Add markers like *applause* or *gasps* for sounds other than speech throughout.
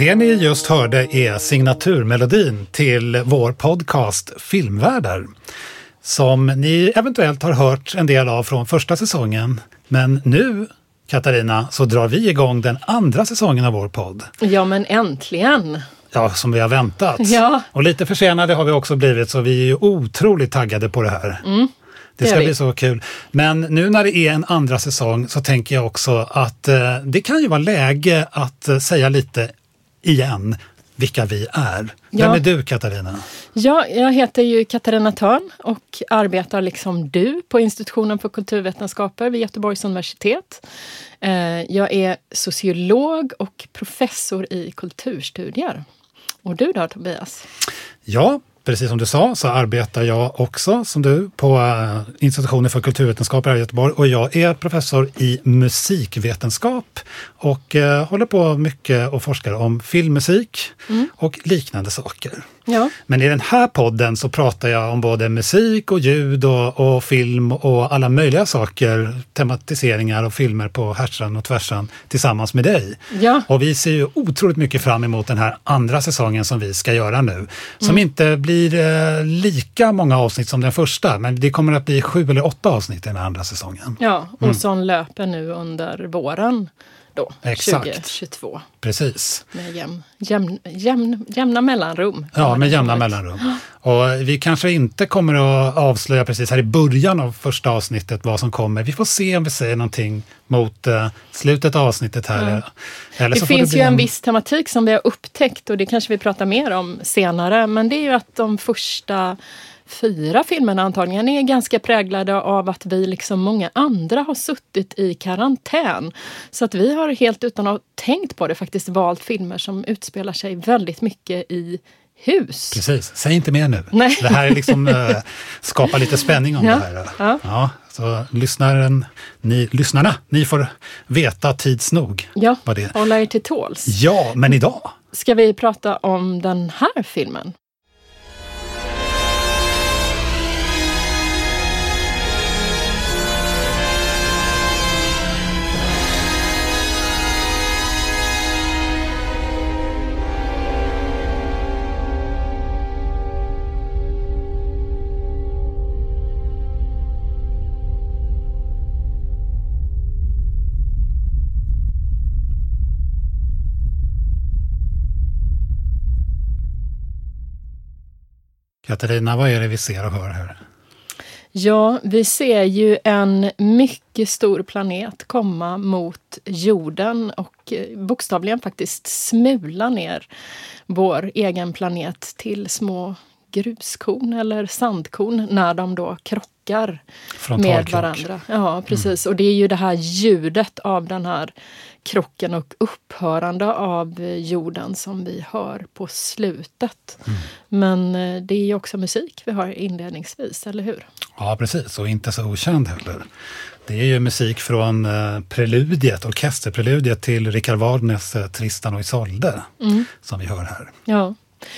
Det ni just hörde är signaturmelodin till vår podcast Filmvärldar som ni eventuellt har hört en del av från första säsongen. Men nu, Katarina, så drar vi igång den andra säsongen av vår podd. Ja, men äntligen! Ja, som vi har väntat. Ja. Och lite försenade har vi också blivit, så vi är otroligt taggade på det här. Mm, det ska bli så kul. Men nu när det är en andra säsong så tänker jag också att eh, det kan ju vara läge att eh, säga lite igen vilka vi är. Ja. Vem är du Katarina? Ja, jag heter ju Katarina Törn och arbetar liksom du på institutionen för kulturvetenskaper vid Göteborgs universitet. Eh, Jag är sociolog och professor i kulturstudier. Och du då Tobias? Ja, precis som du sa så arbetar jag också som du på eh, institutionen för kulturvetenskaper här i Göteborg och jag är professor i musikvetenskap och eh, håller på mycket och forskar om filmmusik och liknande saker. Ja, Men i den här podden så pratar jag om både musik och ljud och, och film och alla möjliga saker, tematiseringar och filmer på härsan och tvärsan tillsammans med dig. ja. Och vi ser ju otroligt mycket fram emot den här andra säsongen som vi ska göra nu. Som inte blir eh, lika många avsnitt som den första, men det kommer att bli sju eller åtta avsnitt i den andra säsongen. ja. och som löper nu under våren då, Exakt. 2022. Precis. Med jäm, jäm, jäm, jämna mellanrum. Ja, med jämna mellanrum. Och vi kanske inte kommer att avslöja precis här i början av första avsnittet vad som kommer. Vi får se om vi säger någonting mot eh, slutet av avsnittet här. Eller, eller Det så får finns bli ju en viss tematik som vi har upptäckt och det kanske vi pratar mer om senare. Men det är ju att de första fyra filmerna antagligen är ganska präglade av att vi liksom många andra har suttit i karantän. Så att vi har helt utan att ha tänkt på det faktiskt valt filmer som utspelar sig väldigt mycket i hus. Precis, säg inte mer nu. Nej. Det här är liksom eh, *laughs* skapa lite spänning om Ja, det här. ja. Ja, så lyssnaren, ni, lyssnarna, ni får veta tids nog Ja, vad det är. hålla er till tåls. Ja, men idag Ska vi prata om den här filmen? Katarina, vad är det vi ser och hör här? Ja, vi ser ju en mycket stor planet komma mot jorden och eh, bokstavligen faktiskt smula ner vår egen planet till små gruskorn eller sandkorn när de då krockar med varandra. Ja, precis. Och det är ju det här ljudet av den här krocken och upphörande av jorden som vi hör på slutet. Men eh, det är ju också musik vi har inledningsvis, eller hur? Ja, precis. Och inte så okänd heller. Det är ju musik från eh, preludiet, orkesterpreludiet till Richard Wagners eh, Tristan och Isolde som vi hör här. Ja.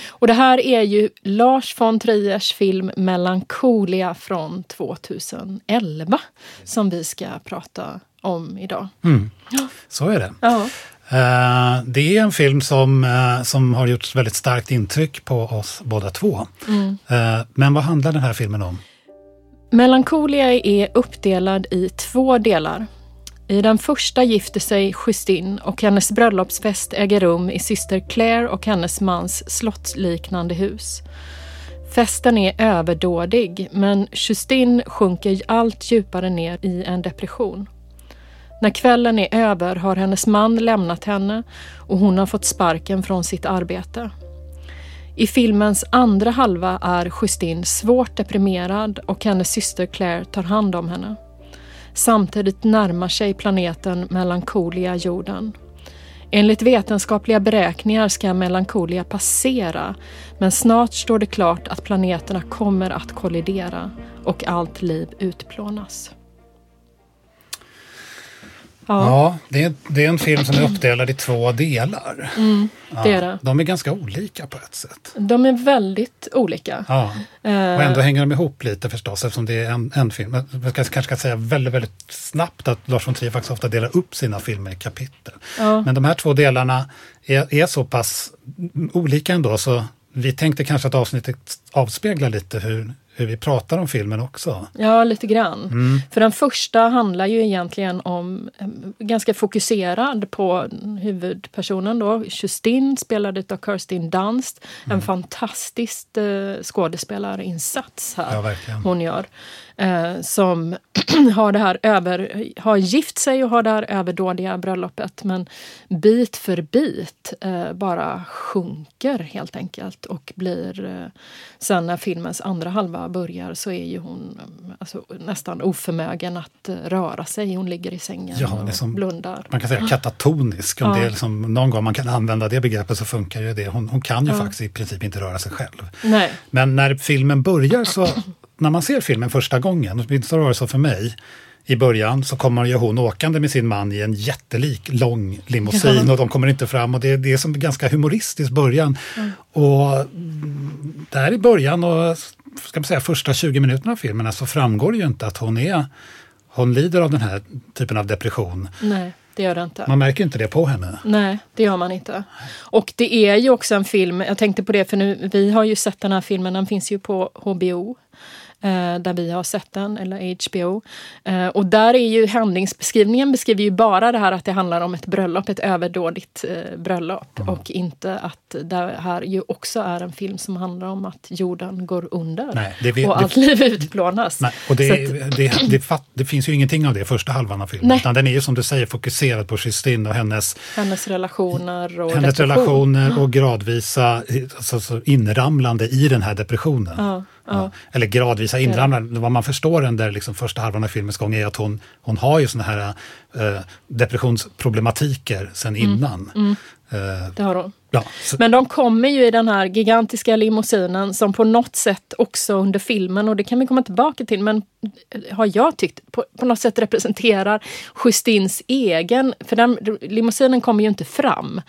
Och det här är ju Lars von Triers film Melancholia från 2011 som vi ska prata om idag. Så är det. Ja. Eh, Det är en film som, eh, som har gjort väldigt starkt intryck på oss båda två. Eh, Men vad handlar den här filmen om? Melancholia är uppdelad i två delar. I den första gifter sig Justine och hennes bröllopsfest äger rum i syster Claire och hennes mans slottsliknande hus. Festen är överdådig men Justine sjunker allt djupare ner i en depression. När kvällen är över har hennes man lämnat henne och hon har fått sparken från sitt arbete. I filmens andra halva är Justine svårt deprimerad och hennes syster Claire tar hand om henne. Samtidigt närmar sig planeten Melancholia jorden. Enligt vetenskapliga beräkningar ska Melancholia passera men snart står det klart att planeterna kommer att kollidera och allt liv utplånas. Ja, ja det, är, det är en film som är uppdelad i två delar. Mm, det är det. de är ganska olika på ett sätt. De är väldigt olika. Ja. Och ändå hänger de ihop lite förstås eftersom det är en, en film. Jag kanske ska säga väldigt, väldigt snabbt att Lars von Trier faktiskt ofta delar upp sina filmer i kapitel. Ja. Men de här två delarna är, är så pass olika ändå så vi tänkte kanske att avsnittet avspeglar lite hur, hur vi pratar om filmen också. Ja, lite grann. Mm. För den första handlar ju egentligen om, eh, ganska fokuserad på huvudpersonen då, Justin, spelad av Kirsten Dunst. Mm. En fantastisk eh, skådespelarinsats här ja, hon gör eh, som *clears throat* har, det här över, har gift sig och har det här överdådiga bröllopet men bit för bit eh, bara sjunker helt enkelt och blir eh, sen när filmens andra halva börjar så är ju hon eh, alltså, nästan oförmögen att eh, röra sig. Hon ligger i sängen ja, och som, blundar. Man kan säga katatonisk. Om ja. det är liksom, någon gång man kan använda det begreppet så funkar ju det. Hon, hon kan ju ja. faktiskt i princip inte röra sig själv. Nej. Men när filmen börjar så *clears throat* när man ser filmen första gången, åtminstone var det så för mig, i början så kommer ju hon åkande med sin man i en jättelik lång limousin och de kommer inte fram och det, det är som ganska humoristisk början. Mm. Och där i början och ska man säga, första 20 minuterna av filmen så framgår det ju inte att hon är hon lider av den här typen av depression. Nej, det gör det inte. Man märker inte det på henne. Nej, det gör man inte. Och det är ju också en film, jag tänkte på det för nu, vi har ju sett den här filmen, den finns ju på HBO där vi har sett den, eller HBO. Eh, och där är ju handlingsbeskrivningen beskriver ju bara det här att det handlar om ett bröllop, ett överdådigt eh, bröllop. Mm. Och inte att det här ju också är en film som handlar om att jorden går under nej, det, och allt liv utplånas. Nej, och det, att, det, det, det, finns ju ingenting av det första halvan av filmen. Nej. Utan den är ju som du säger fokuserad på Kristin och hennes, hennes relationer och hennes relationer och gradvisa alltså, inramlande i den här depressionen. Ja. Ja. Eller gradvisa inramlande. Vad man förstår under liksom första halvan av filmens gång är att hon, hon har ju såna här eh, depressionsproblematiker sen mm. innan. Mm. Eh, det har hon. Ja, Men de kommer ju i den här gigantiska limousinen som på något sätt också under filmen, och det kan vi komma tillbaka till, men har jag tyckt på, på något sätt representerar Justins egen, för den limousinen kommer ju inte fram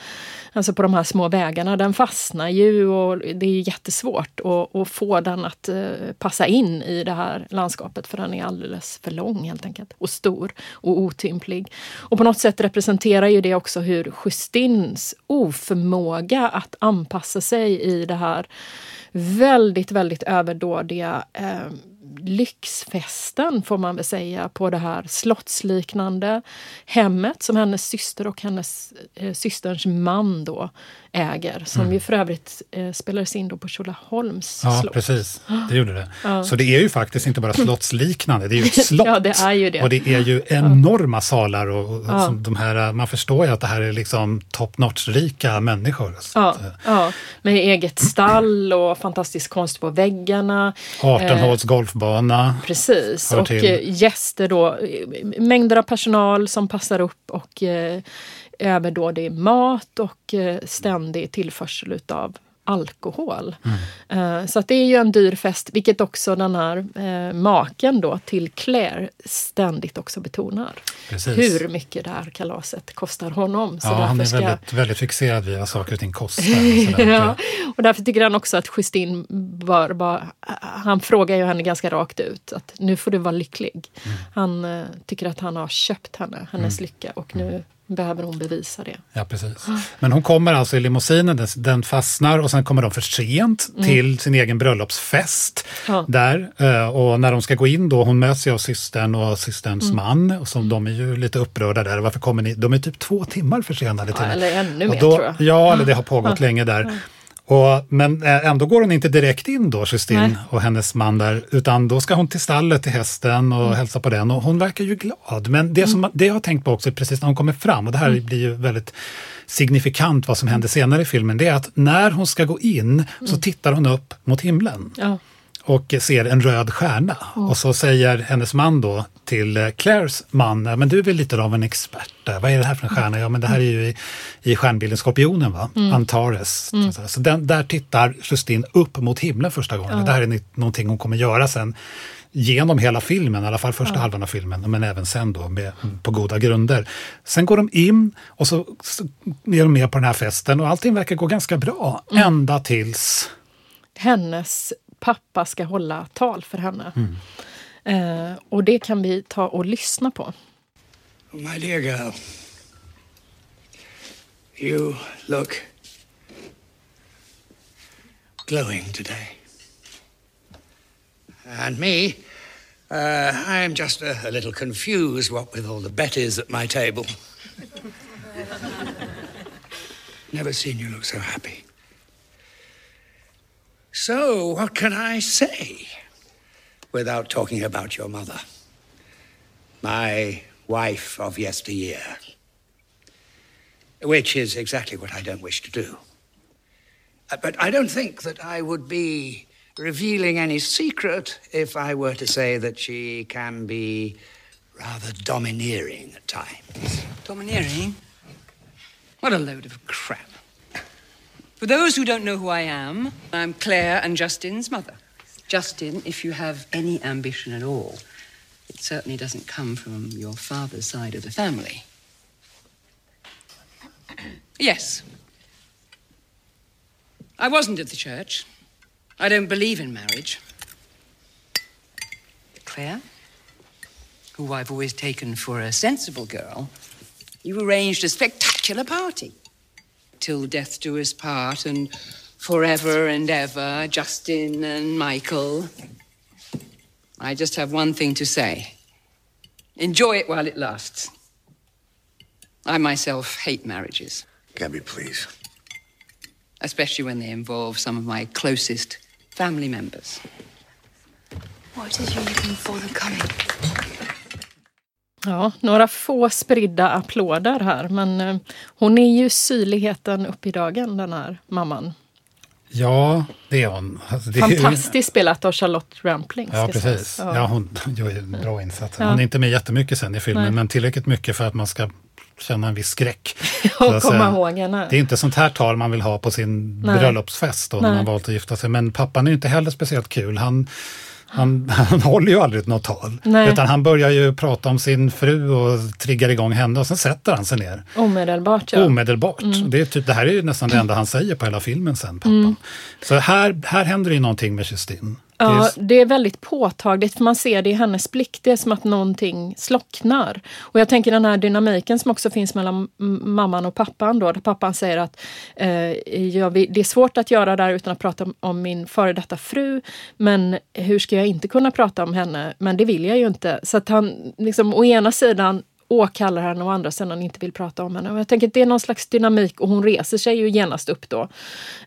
alltså på de här små vägarna, den fastnar ju och det är jättesvårt att, att få den att eh, passa in i det här landskapet för den är alldeles för lång helt enkelt och stor och otymplig. Och på något sätt representerar ju det också hur Justins oförmåga att anpassa sig i det här väldigt, väldigt överdådiga eh, lyxfesten får man väl säga på det här slottsliknande hemmet som hennes syster och hennes eh, systerns man då äger. Som mm. ju för övrigt eh, spelades in då på Tjolöholms ja, slott. precis. Det gjorde det. Ja. Så det är ju faktiskt inte bara slottsliknande, det är ju ett slott. *laughs* ja, det är ju det. Och det är ju enorma salar och, ja. de här, man förstår ju att det här är liksom top notch-rika människor. Ja, att, ja, med eget stall och fantastisk konst på väggarna. 18 håls eh, golfbana. Precis, och till. Eh, gäster då, mängder av personal som passar upp och eh, överdådig mat och eh, ständig tillförsel utav alkohol. Mm. Uh, så att det är ju en dyr fest, vilket också den här uh, maken då till Claire ständigt också betonar. Precis. Hur mycket det här kalaset kostar honom. Så ja, han är ska... väldigt, väldigt fixerad vid vad saker och ting kostar. *laughs* Och ja, och därför tycker han också att Justin bör vara... Han frågar ju henne ganska rakt ut att nu får du vara lycklig. Mm. Han tycker att han har köpt henne, hennes mm. lycka och nu behöver hon bevisa det. Ja, precis. Men hon kommer alltså i limousinen, den, fastnar och sen kommer de för sent mm. till sin egen bröllopsfest. Ja. Där, eh, och när de ska gå in då, hon möts ju av systern och systerns mm. man, och som de är ju lite upprörda där. Varför kommer ni? De är typ två timmar försenade. Till ja, eller ännu mer då, tror jag. Ja, eller det har pågått länge där. Och, men eh, ändå går hon inte direkt in då, Justin och hennes man där, utan då ska hon till stallet till hästen och mm. hälsa på den och hon verkar ju glad. Men det, som, mm. det jag har tänkt på också, precis när hon kommer fram, och det här mm. blir ju väldigt signifikant vad som händer senare i filmen, det är att när hon ska gå in så mm. tittar hon upp mot himlen. Ja. Och ser en röd stjärna. Mm. Och så säger hennes man då till Claires man, men du är väl lite av en expert där. Vad är det här för en stjärna? Ja men det här är ju i, i stjärnbilden Skorpionen, va? Mm. Antares. Mm. Så den, där tittar Justine upp mot himlen första gången. Ja. Det här är någonting hon kommer göra sen genom hela filmen, i alla fall första ja. halvan av filmen, men även sen då med, på goda grunder. Sen går de in och så, så är de med på den här festen och allting verkar gå ganska bra, mm. ända tills... Hennes pappa ska hålla tal för henne. Mm. Eh, och det kan vi ta och lyssna på. My dear girl, you look glowing today. And me, uh, I am just a, a little confused, what with all the Bettys at my table. *laughs* Never seen you look so happy. So, what can I say without talking about your mother? My wife of yesteryear. Which is exactly what I don't wish to do. Uh, but I don't think that I would be revealing any secret if I were to say that she can be rather domineering at times. Domineering? What a load of crap. For those who don't know who I am, I'm Claire and Justin's mother. Justin, if you have any ambition at all, it certainly doesn't come from your father's side of the family. *clears throat* yes. I wasn't at the church. I don't believe in marriage. Claire, who I've always taken for a sensible girl, you arranged a spectacular party till death do us part, and forever and ever, Justin and Michael. I just have one thing to say enjoy it while it lasts. I myself hate marriages. Gabby, please. Especially when they involve some of my closest family members. What is you looking for the coming? Ja, några få spridda applåder här, men eh, hon är ju syrligheten upp i dagen, den här mamman. Ja, det är hon. Alltså, det Fantastiskt är... spelat av Charlotte Rampling. Ja, precis. Ja. ja. hon *laughs* gör en bra insats. Hon är inte med jättemycket sen i filmen, Nej. men tillräckligt mycket för att man ska känna en viss skräck. *laughs* och komma ihåg henne. Det är inte sånt här tal man vill ha på sin Nej. bröllopsfest då, när man valt att gifta sig. Men pappan är inte heller speciellt kul. Han han, *laughs* han håller ju aldrig något tal. Nej. Utan han börjar ju prata om sin fru och triggar igång henne och sen sätter han sig ner. Omedelbart ja. Omedelbart. Mm. Det, är typ, det här är ju nästan det enda han säger på hela filmen sen, pappan. Mm. Så här, här händer ju någonting med Justin. Ja, det är väldigt påtagligt för man ser det i hennes blick. Det är som att någonting slocknar. Och jag tänker den här dynamiken som också finns mellan mamman och pappan då, där pappan säger att eh, ja, det är svårt att göra där utan att prata om min före detta fru. Men hur ska jag inte kunna prata om henne? Men det vill jag ju inte. Så att han liksom å ena sidan åkallar henne och andra sidan inte vill prata om henne. Och jag tänker att det är någon slags dynamik och hon reser sig ju genast upp då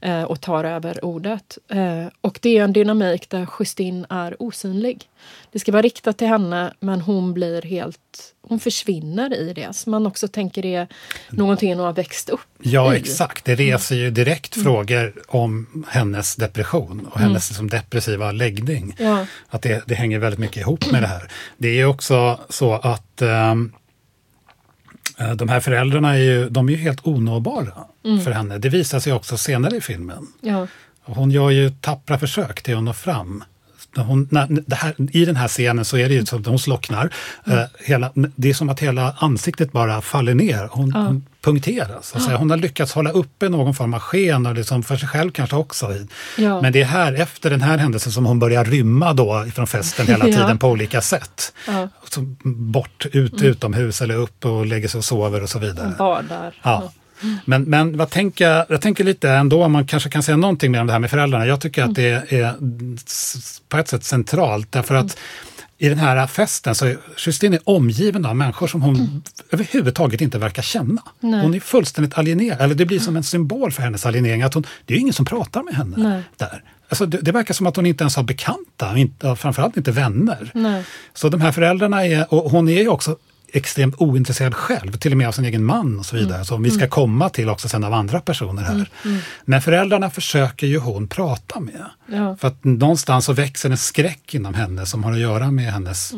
eh, och tar över ordet. Eh, och det är en dynamik där Justin är osynlig. Det ska vara riktat till henne men hon blir helt hon försvinner i det, som man också tänker är någonting hon har växt upp Ja, i. exakt. Det reser ju direkt mm. frågor om hennes depression och hennes mm. liksom, depressiva läggning. Ja. Att det, det, hänger väldigt mycket ihop med det här. Det är ju också så att um, de här föräldrarna är ju, de är ju helt onåbara mm. för henne. Det visar sig också senare i filmen. Ja. Hon gör ju tappra försök till att nå fram. Hon, när, här, I den här scenen så är det ju som att hon slocknar. Mm. Uh, hela, det är som att hela ansiktet bara faller ner. Hon, ja. hon punkteras. Alltså, hon har lyckats hålla uppe någon form av sken och liksom för sig själv kanske också. Ja. Men det är här, efter den här händelsen som hon börjar rymma då från festen hela *laughs* tiden ja. på olika sätt. Ja. Så bort, ut, mm. utomhus eller upp och lägger sig och sover och så vidare. Badar. Ja. Men, men vad tänker, jag tänker lite ändå om man kanske kan säga någonting mer om det här med föräldrarna. Jag tycker mm. att det är på ett sätt centralt därför att mm i den här festen så är Justine är omgiven av människor som hon mm. överhuvudtaget inte verkar känna. Nej. Hon är fullständigt alienerad, eller det blir som en symbol för hennes alienering. Att hon, det är ingen som pratar med henne Nej. där. Alltså det, det, verkar som att hon inte ens har bekanta, inte, framförallt inte vänner. Nej. Så de här föräldrarna är, och hon är ju också extremt ointresserad själv, till och med av sin egen man och så vidare, som vi ska komma till också sen av andra personer här. Men föräldrarna försöker ju hon prata med. Ja. För att någonstans så växer en skräck inom henne som har att göra med hennes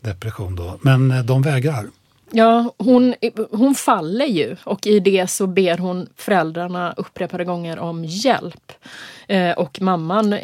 depression då. Men eh, de vägrar. Ja, hon, hon faller ju och i det så ber hon föräldrarna upprepade gånger om hjälp. Eh, och mamman,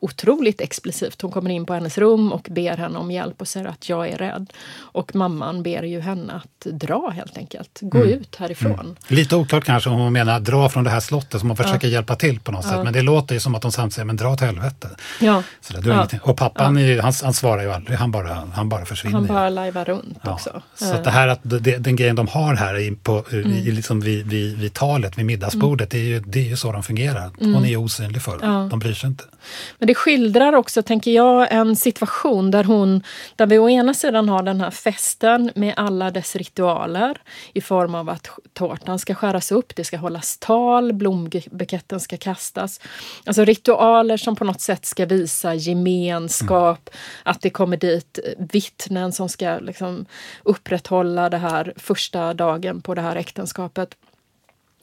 otroligt explicit, hon kommer in på hennes rum och ber henne om hjälp och säger att jag är rädd. Och mamman ber ju henne att dra helt enkelt, gå ut härifrån. Lite oklart kanske om hon menar dra från det här slottet som hon försöker hjälpa till på något sätt. Men det låter ju som att hon samtidigt säger men dra åt helvete. Ja, Så det, det är Ja. ingenting. Och pappan är ju, han, han svarar ju aldrig, han bara, han bara försvinner. han bara lajvar runt Ja, också. Så att det här att det, den grejen de har här i, på, Mm. i liksom vid, vid, vid talet, vid middagsbordet, det, är ju, det är ju så de fungerar. Hon är ju osynlig för Mm. Ja. de bryr sig inte. Men det skildrar också, tänker jag, en situation där hon, där vi å ena sidan har den här festen med alla dess ritualer i form av att tårtan ska skäras upp, det ska hållas tal, blombuketten ska kastas. Alltså ritualer som på något sätt ska visa gemenskap, att det kommer dit vittnen som ska liksom upprätthålla det här första dagen på det här äktenskapet.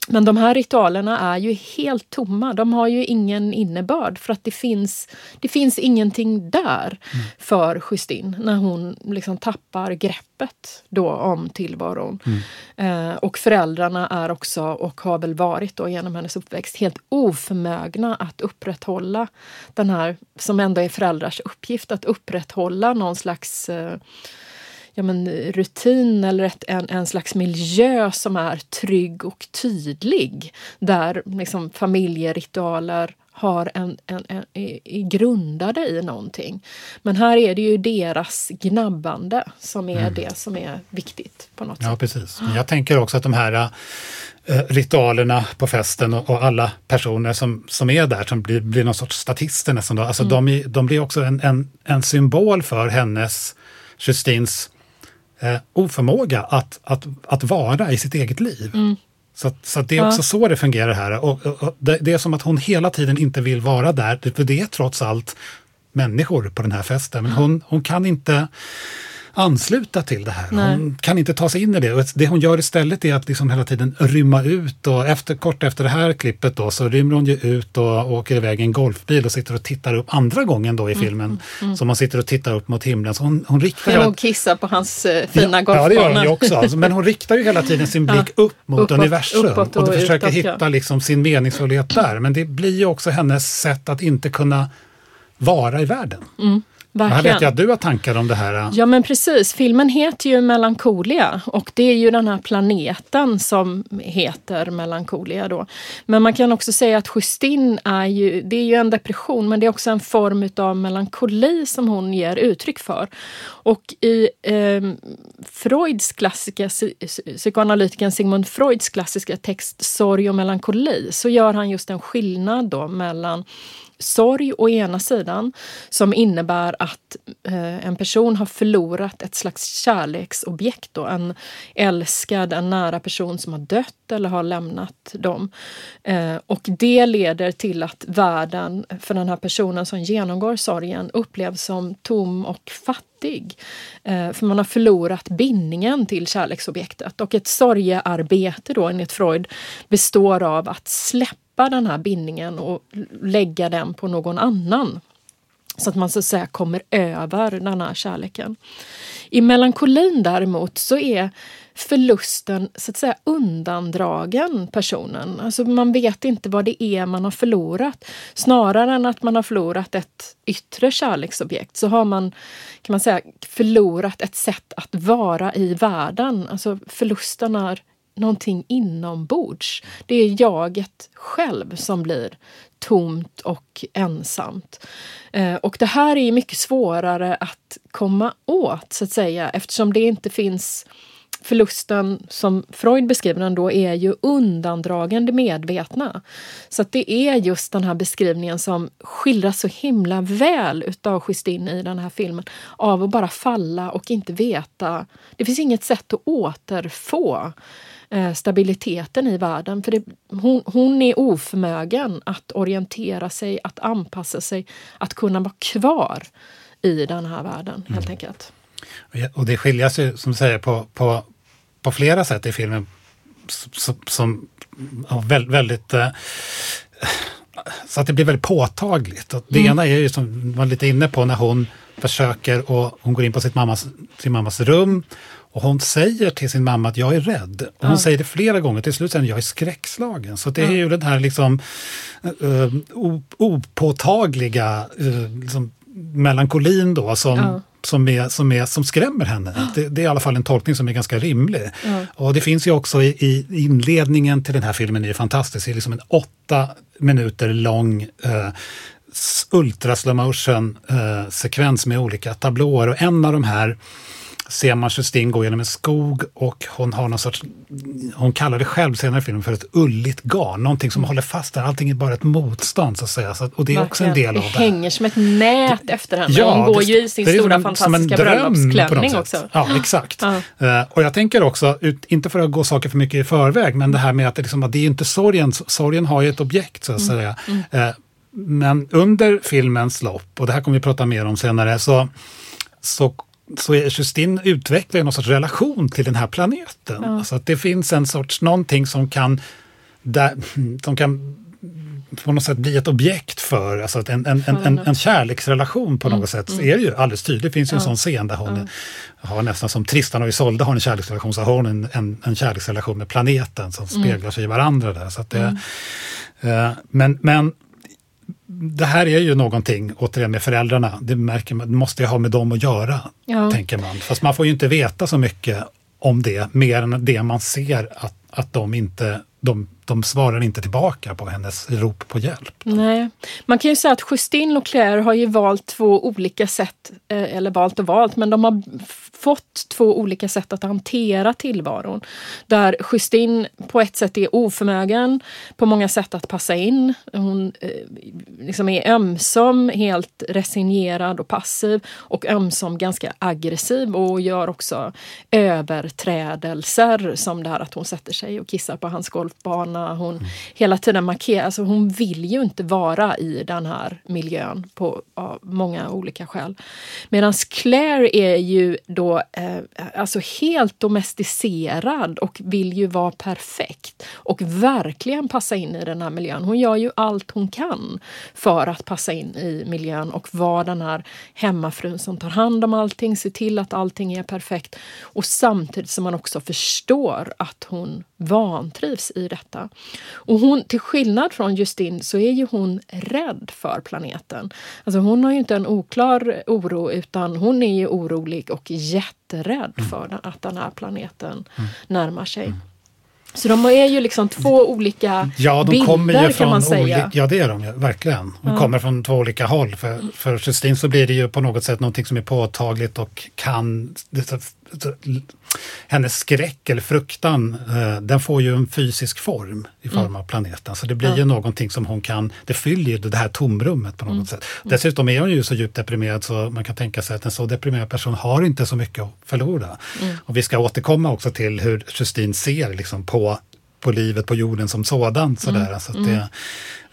Men de här ritualerna är ju helt tomma. De har ju ingen innebörd för att det finns, det finns ingenting där för Justin när hon liksom tappar greppet då om tillvaron. Eh, och föräldrarna är också, och har väl varit då genom hennes uppväxt, helt oförmögna att upprätthålla den här, som ändå är föräldrars uppgift, att upprätthålla någon slags eh, ja, men, rutin eller ett, en, en slags miljö som är trygg och tydlig. Där liksom, familjeritualer har en, en, en, är grundade i någonting. Men här är det ju deras gnabbande som är det som är viktigt på något Ja, sätt. precis. Men jag tänker också att de här eh, ritualerna på festen och, och alla personer som, som är där, som blir, blir någon sorts statister nästan, då, alltså de, är- de blir också en, en, en symbol för hennes, Justins, eh, oförmåga att, att, att vara i sitt eget liv. Så, att- så att det är också så det fungerar här. Och, och, och det, det är som att hon hela tiden inte vill vara där, för det är trots allt människor på den här festen. Men hon, hon kan inte ansluta till det här. Hon kan inte ta sig in i det. Och det hon gör istället är att liksom hela tiden rymma ut. Och efter, kort efter det här klippet då, så rymmer hon ju ut och åker iväg i en golfbil och sitter och tittar upp andra gången då i filmen. Som hon sitter och tittar upp mot himlen. Så hon, hon riktar hon kissa på hans eh, fina Ja, ja, det gör hon ju golfbana? också. Alltså, men hon riktar ju hela tiden sin blick upp mot Uppåt, universum uppåt och, och försöker utåt, ja. hitta liksom sin meningsfullhet där. Men det blir ju också hennes sätt att inte kunna vara i världen. Och Verkligen. vet jag att du har tankar om det här. Ja men precis, filmen heter ju Melancholia och det är ju den här planeten som heter Melancholia då. Men man kan också säga att Justin är ju, det är ju en depression men det är också en form av melankoli som hon ger uttryck för. Och i eh, Freuds klassiska, psy- psykoanalytikern Sigmund Freuds klassiska text Sorg och melankoli så gör han just en skillnad då mellan sorg å ena sidan som innebär att eh, en person har förlorat ett slags kärleksobjekt. Då, en älskad, en nära person som har dött eller har lämnat dem. Eh, och det leder till att världen för den här personen som genomgår sorgen upplevs som tom och fattig. Eh, för man har förlorat bindningen till kärleksobjektet. Och ett sorgearbete då enligt Freud består av att släppa den här bindningen och lägga den på någon annan. Så att man så att säga kommer över den här kärleken. I melankolin däremot så är förlusten så att säga undandragen personen. Alltså man vet inte vad det är man har förlorat. Snarare än att man har förlorat ett yttre kärleksobjekt så har man kan man säga förlorat ett sätt att vara i världen. Alltså förlusten är någonting inombords. Det är jaget själv som blir tomt och ensamt. Eh, och det här är mycket svårare att komma åt så att säga eftersom det inte finns Förlusten, som Freud beskriver den då, är ju undandragande medvetna. Så att det är just den här beskrivningen som skildras så himla väl utav Justine i den här filmen. Av att bara falla och inte veta. Det finns inget sätt att återfå stabiliteten i världen. För det, hon, hon är oförmögen att orientera sig, att anpassa sig, att kunna vara kvar i den här världen helt enkelt. Och det skiljer sig, som du säger, på, på, på flera sätt i filmen som, som väldigt, väldigt eh, så att det blir väldigt påtagligt. Och det mm. ena är ju som man var lite inne på när hon försöker och hon går in på sitt mammas, sin mammas rum och hon säger till sin mamma att jag är rädd. Och hon ja. säger det flera gånger, till slut säger hon jag är skräckslagen. Så det är ju den här liksom uh, opåtagliga uh, liksom, melankolin då som, ja. som, är, som, är, som skrämmer henne. Ja. Det, det, är i alla fall en tolkning som är ganska rimlig. Och det finns ju också i, i, inledningen till den här filmen, är ju fantastisk, det är liksom en åtta minuter lång uh, ultra slow motion uh, sekvens med olika tablåer och en av de här ser man Justine gå genom en skog och hon har någon sorts, hon kallar det själv senare i filmen för ett ulligt garn, någonting som mm. håller fast där, allting är bara ett motstånd så att säga. Så, och det är Verkligen. också en del av det. Det hänger som ett nät efter henne. Ja, hon går det, ju i sin stora en, fantastiska bröllopsklänning också. Ja, exakt. Uh, och jag tänker också, ut, inte för att gå saker för mycket i förväg, men det här med att det, liksom, det är inte sorgen, sorgen har ju ett objekt så att mm. säga. Mm. Uh, men under filmens lopp, och det här kommer vi prata mer om senare, så, så så är Justin utvecklar någon sorts relation till den här planeten. Ja. Alltså att det finns en sorts någonting som kan, där, som kan på något sätt bli ett objekt för, alltså en, en, en, en, kärleksrelation på något mm. sätt. Mm. är ju alldeles tydligt, det finns ju en sån scen där hon har nästan som Tristan och Isolde har en kärleksrelation, så har hon en, en, en kärleksrelation med planeten som mm. speglar sig i varandra där. Så att det, mm. uh, men, men det här är ju någonting, återigen med föräldrarna, det märker man, måste ju ha med dem att göra, ja. tänker man. Fast man får ju inte veta så mycket om det, mer än det man ser att, att de inte de, de svarar inte tillbaka på hennes rop på hjälp. Nej. Man kan ju säga att Justine och Claire har ju valt två olika sätt, eh, eller valt och valt, men de har fått två olika sätt att hantera tillvaron. Där Justine på ett sätt är oförmögen på många sätt att passa in. Hon eh, liksom är ömsom helt resignerad och passiv och ömsom ganska aggressiv och gör också överträdelser som det här att hon sätter sig och kissar på hans golfbana. Hon mm. hela tiden markerar, alltså hon vill ju inte vara i den här miljön på av många olika skäl. Medan Claire är ju då eh, alltså helt domesticerad och vill ju vara perfekt och verkligen passa in i den här miljön. Hon gör ju allt hon kan för att passa in i miljön och vara den här hemmafrun som tar hand om allting, ser till att allting är perfekt och samtidigt som man också förstår att hon vantrivs i detta. Och hon, till skillnad från Justin så är ju hon rädd för planeten. Alltså hon har ju inte en oklar oro utan hon är ju orolig och jätterädd mm. för att den här planeten mm. närmar sig. Mm. Så de är ju liksom två olika ja, de bilder kommer ju kan man säga. Olika, ja, det är de ju, verkligen. De ja. kommer från två olika håll. För, för Justine så blir det ju på något sätt någonting som är påtagligt och kan hennes skräck eller fruktan, eh, den får ju en fysisk form i form mm. av planeten. Så det blir ja. ju någonting som hon kan, det fyller ju det här tomrummet på något mm. sätt. Dessutom är hon ju så djupt deprimerad så man kan tänka sig att en så deprimerad person har inte så mycket att förlora. Mm. Och vi ska återkomma också till hur Justine ser liksom på på livet på jorden som sådant. Sådär. Mm. Så det, mm.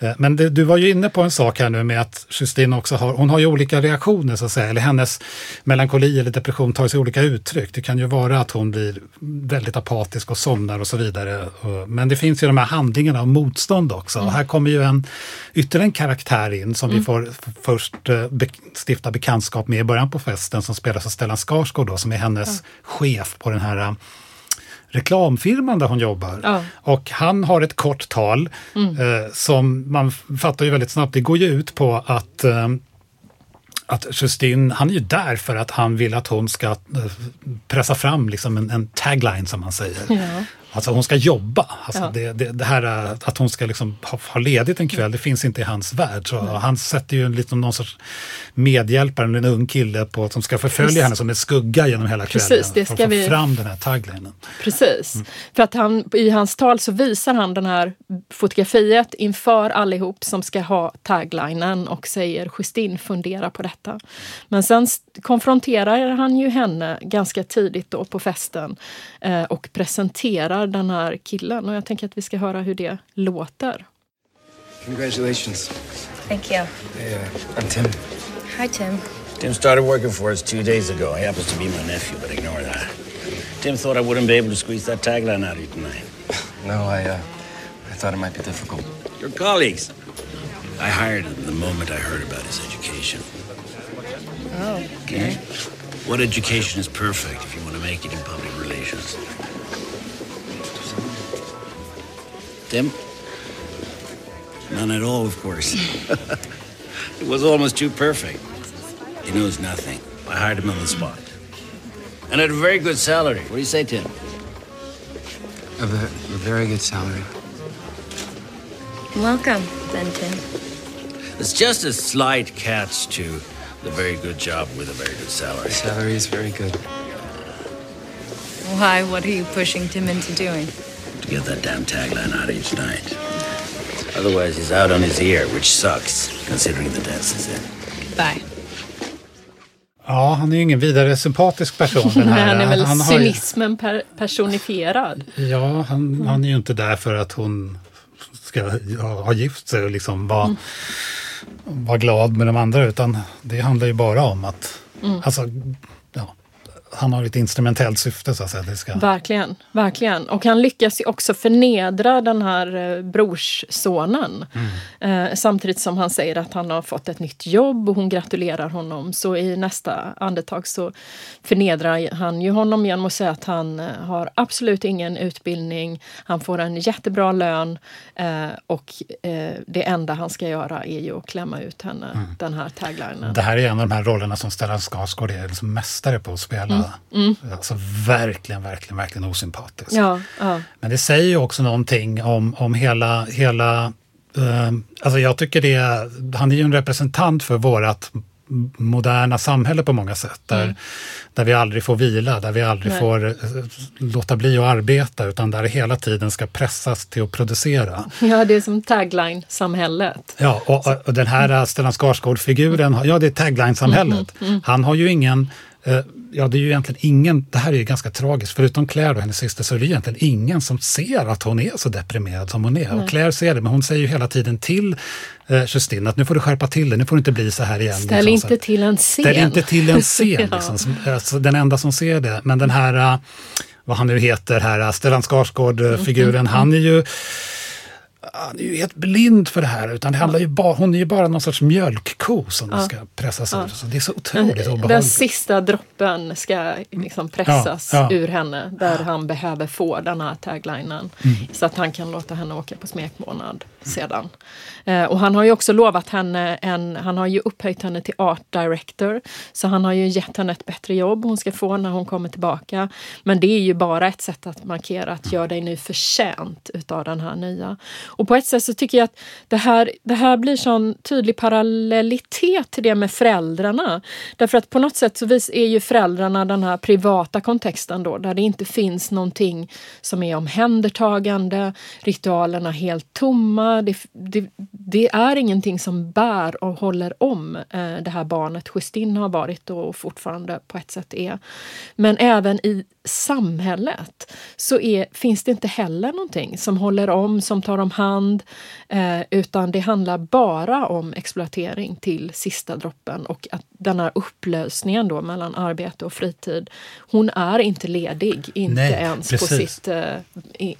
Eh, men det, du var ju inne på en sak här nu med att Justine också har, hon har ju olika reaktioner så att säga, eller hennes melankoli eller depression tar sig olika uttryck. Det kan ju vara att hon blir väldigt apatisk och somnar och så vidare. Men det finns ju de här handlingarna av motstånd också. Mm. Och här kommer ju en ytterligare en karaktär in som mm. vi får först eh, be, stifta bekantskap med i början på festen som spelas av Stellan Skarsgård då, som är hennes mm. chef på den här reklamfirman där hon jobbar. Ja. Och han har ett kort tal mm. eh, som man fattar ju väldigt snabbt, det går ju ut på att eh, att Justin, han är ju där för att han vill att hon ska eh, pressa fram liksom en, en tagline som man säger. Ja. Alltså hon ska jobba. Alltså ja. det, det, det, här att hon ska liksom ha, ha ledigt en kväll, det finns inte i hans värld. Så han sätter ju en, liksom någon sorts medhjälpare, en ung kille på, som ska förfölja Precis. henne som en skugga genom hela kvällen. Precis, det ska för att få vi... fram den här taglinen. Precis, mm. för att han, i hans tal så visar han den här fotografiet inför allihop som ska ha taglinen och säger Justin fundera på detta. Men sen konfronterar han ju henne ganska tidigt då på festen eh, och presenterar den här killen. Och jag tänker att vi ska höra hur det låter. Congratulations. Thank you. Hey, uh, I'm Tim. Hi, Tim. Tim started working for us two days ago. He happens to be my nephew, but ignore that. Tim thought I wouldn't be able to squeeze that tagline out of you tonight. *laughs* No, I, uh, I thought it might be difficult. Your colleagues. I hired him the moment I heard about his education. Oh, okay. What education is perfect if you want to make it in public relations? Tim? None at all, of course. *laughs* it was almost too perfect. He knows nothing. I hired him on the spot. And at a very good salary. What do you say, Tim? A, ve- a very good salary. Welcome, then, Tim. It's just a slight catch to the very good job with a very good salary. Salary is very good. Why? What are you pushing Tim into doing? Get that damn tagline out each night. Otherwise, he's out on his ear, which sucks, considering the dance is in. Bye. Ja, han är ju ingen vidare sympatisk person den här. *laughs* Han är väl han har ju- cynismen per, personifierad. Ja, han, han är ju inte där för att hon ska ha, ha gift sig och liksom vara, vara glad med de andra, utan det handlar ju bara om att, alltså, ja, han har ett instrumentellt syfte så att säga. Det ska, Verkligen, verkligen. Och han lyckas ju också förnedra den här eh, brorssonen. Eh, samtidigt som han säger att han har fått ett nytt jobb och hon gratulerar honom. Så i nästa andetag så förnedrar han ju honom genom att säga att han eh, har absolut ingen utbildning. Han får en jättebra lön eh, och eh, det enda han ska göra är ju att klämma ut henne, den här taglinen. Det här är en av de här rollerna som Stellan Skarsgård är liksom mästare på att spela. Alltså verkligen, verkligen, verkligen osympatisk. Ja, ja. Men det säger ju också någonting om, om hela, hela eh, alltså jag tycker det, han är ju en representant för vårat m- moderna samhälle på många sätt. Där, där vi aldrig får vila, där vi aldrig Nej. får eh, låta bli att arbeta utan där det hela tiden ska pressas till att producera. ja, det är som tagline-samhället. Ja, och, och- den här Stellan Skarsgård-figuren, ja det är tagline-samhället. Han har ju ingen, ja det är ju egentligen ingen, det här är ju ganska tragiskt, förutom Claire och hennes syster så är det egentligen ingen som ser att hon är så deprimerad som hon är. Och Claire ser det, men hon säger ju hela tiden till eh, Justine att nu får du skärpa till det, nu får det inte bli så här igen. Ställ liksom, inte till en scen. Ställ inte till en *laughs* scen, Ja. liksom, som, alltså, den enda som ser det. Men den här, eh, vad han nu heter, här, eh, Stellan Skarsgård-figuren, han är ju han är ju helt blind för det här. Utan det handlar ju bara, hon är ju bara någon sorts mjölkko som ska pressas ur. Så det är så otroligt Den obehagligt. sista droppen ska liksom pressas Ja, ja. ur henne där han behöver få den här taglinen. Mm. Så att han kan låta henne åka på smekmånad sedan. Eh, och han har ju också lovat henne en, han har ju upphöjt henne till art director. Så han har ju gett henne ett bättre jobb hon ska få när hon kommer tillbaka. Men det är ju bara ett sätt att markera att gör dig nu förtjänt utav den här nya. Och på ett sätt så tycker jag att det här, det här blir sån tydlig parallellitet till det med föräldrarna. Därför att på något sätt så vis är ju föräldrarna den här privata kontexten då, där det inte finns någonting som är omhändertagande, ritualerna helt tomma. Det, det, det är ingenting som bär och håller om eh, det här barnet Justin har varit och fortfarande på ett sätt är. Men även i samhället så är, finns det inte heller någonting som håller om, som tar om hand, eh, utan det handlar bara om exploatering till sista droppen och att den här upplösningen då mellan arbete och fritid, hon är inte ledig, inte Nej, ens på, sitt, eh,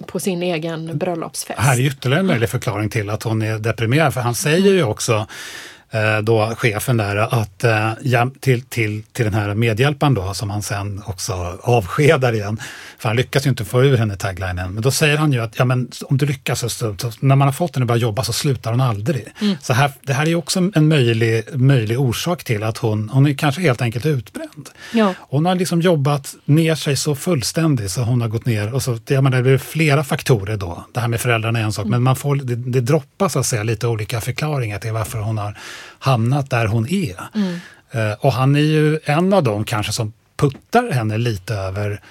på sin egen bröllopsfest. Här är ytterligare en möjlig förklaring till att hon är deprimerad. För han säger ju också, då chefen där, att eh, till, till, till den här medhjälparen då, som han sen också avskedar igen. För han lyckas ju inte få ur henne taglinen. Men då säger han ju att ja, men om du lyckas, så, så, när man har fått henne att börja jobba så slutar hon aldrig. Så här, det här är ju också en möjlig, möjlig orsak till att hon, hon är kanske helt enkelt utbränd. Ja. Hon har liksom jobbat ner sig så fullständigt så hon har gått ner. Och så, jag menar, det är flera faktorer då. Det här med föräldrarna är en sak, men man får, det, det droppas så att säga, lite olika förklaringar till varför hon har hamnat där hon är. Eh, och han är ju en av dem kanske som puttar henne lite över,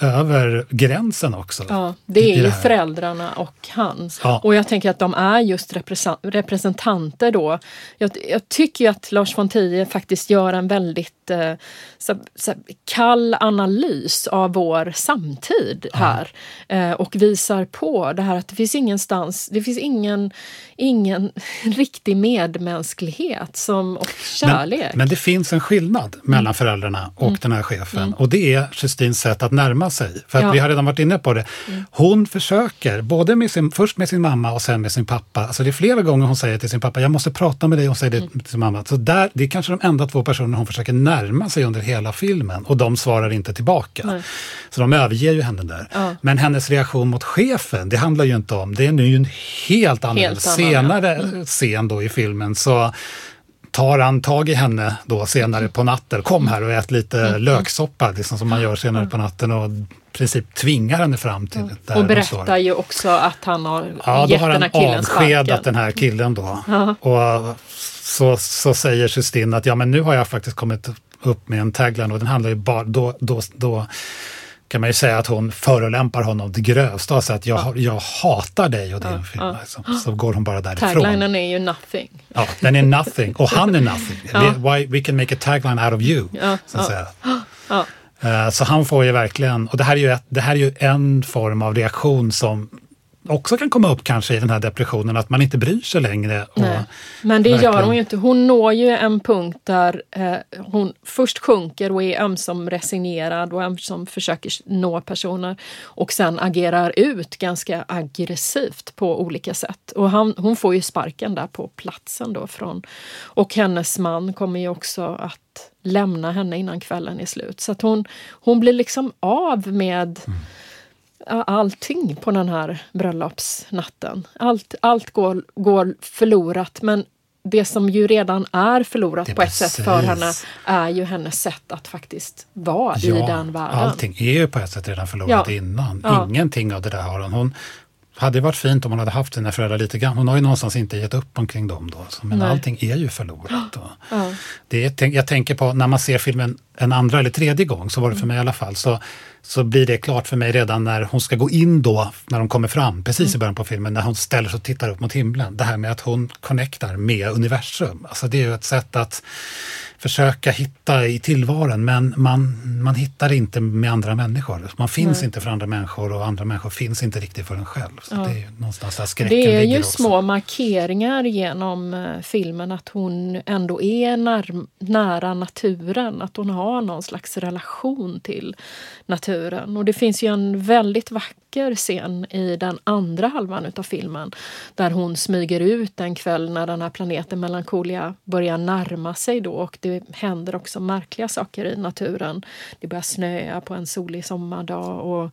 över gränsen också. Ja, det är ju föräldrarna och han. Ja. Och jag tänker att de är just represen- representanter då. Jag, jag tycker att Lars von Trier faktiskt gör en väldigt väldigt eh, så, så, kall analys av vår samtid här. Eh, och visar på det här att det finns ingenstans, det finns ingen, ingen *laughs* riktig medmänsklighet som, och kärlek. Men, men det finns en skillnad mellan föräldrarna och den här chefen och det är Justins sätt att närma sig. För att Ja. vi har redan varit inne på det. Hon försöker, både med sin, först med sin mamma och sen med sin pappa. Alltså det är flera gånger hon säger till sin pappa, jag måste prata med dig, hon säger det till sin mamma. Så där, det är kanske de enda två personer hon försöker närma sig under hela filmen och de svarar inte tillbaka. Nej. Så de överger ju henne där. Ja. Men hennes reaktion mot chefen, det handlar ju inte om, det är nu en helt annan, Helt annan, senare scen då i filmen. Så tar han tag i henne då senare på natten. Kom här och ät lite Mm. löksoppa, liksom som man gör senare på natten. Och i princip tvingar henne fram till där och berättar ju också att han har Ja, då gett har den han här killen avskedat sparken. den här killen då. Och så, så säger Justin att ja, men nu har jag faktiskt kommit upp med en tagline och den handlar ju bara, då, då, då kan man ju säga att hon förolämpar honom det grövsta och säger att jag, har- jag hatar dig och din film. Liksom. Så går hon bara därifrån. Taglinen är ju nothing. Ja, den är nothing och han är nothing. Ja. We, why, we can make a tagline out of you. Ja, Så, att säga. Ja. Eh, så han får ju verkligen, och det här, är ju ett, det här är ju en form av reaktion som också kan komma upp kanske i den här depressionen, att man inte bryr sig längre. Men det gör verkligen- hon ju inte. Hon når ju en punkt där eh, hon först sjunker och är ömsom resignerad och ömsom försöker nå personer och sen agerar ut ganska aggressivt på olika sätt. Och han, hon får ju sparken där på platsen då från och hennes man kommer ju också att lämna henne innan kvällen är slut. Så att hon, hon blir liksom av med ja, allting på den här bröllopsnatten. Allt, allt går, går förlorat men det som ju redan är förlorat är på ett sätt för precis. henne är ju hennes sätt att faktiskt vara i Ja, den världen. allting är ju på ett sätt redan förlorat Ja. innan. Ja. Ingenting av det där har hon. hon hade det varit fint om hon hade haft sina föräldrar lite grann. Hon har ju någonstans inte gett upp omkring dem då. Men Nej. allting är ju förlorat. *gasps* Ja. det är, jag tänker på när man ser filmen en andra eller tredje gång, så var det för mig i alla fall, så, så blir det klart för mig redan när hon ska gå in då, när de kommer fram, precis i början på filmen, när hon ställer sig och tittar upp mot himlen. Det här med att hon connectar med universum. Alltså det är ju ett sätt att försöka hitta i tillvaron, men man, man hittar inte med andra människor. Man finns inte för andra människor och andra människor finns inte riktigt för en själv. Så det är ju någonstans där skräcken Det är ju också. små markeringar genom eh, filmen att hon ändå är när, nära naturen. Att hon har någon slags relation till naturen. Och det finns ju en väldigt vacker scen i den andra halvan utav filmen där hon smyger ut en kväll när den här planeten Melancholia börjar närma sig då och det händer också märkliga saker i naturen. Det börjar snöa på en solig sommardag och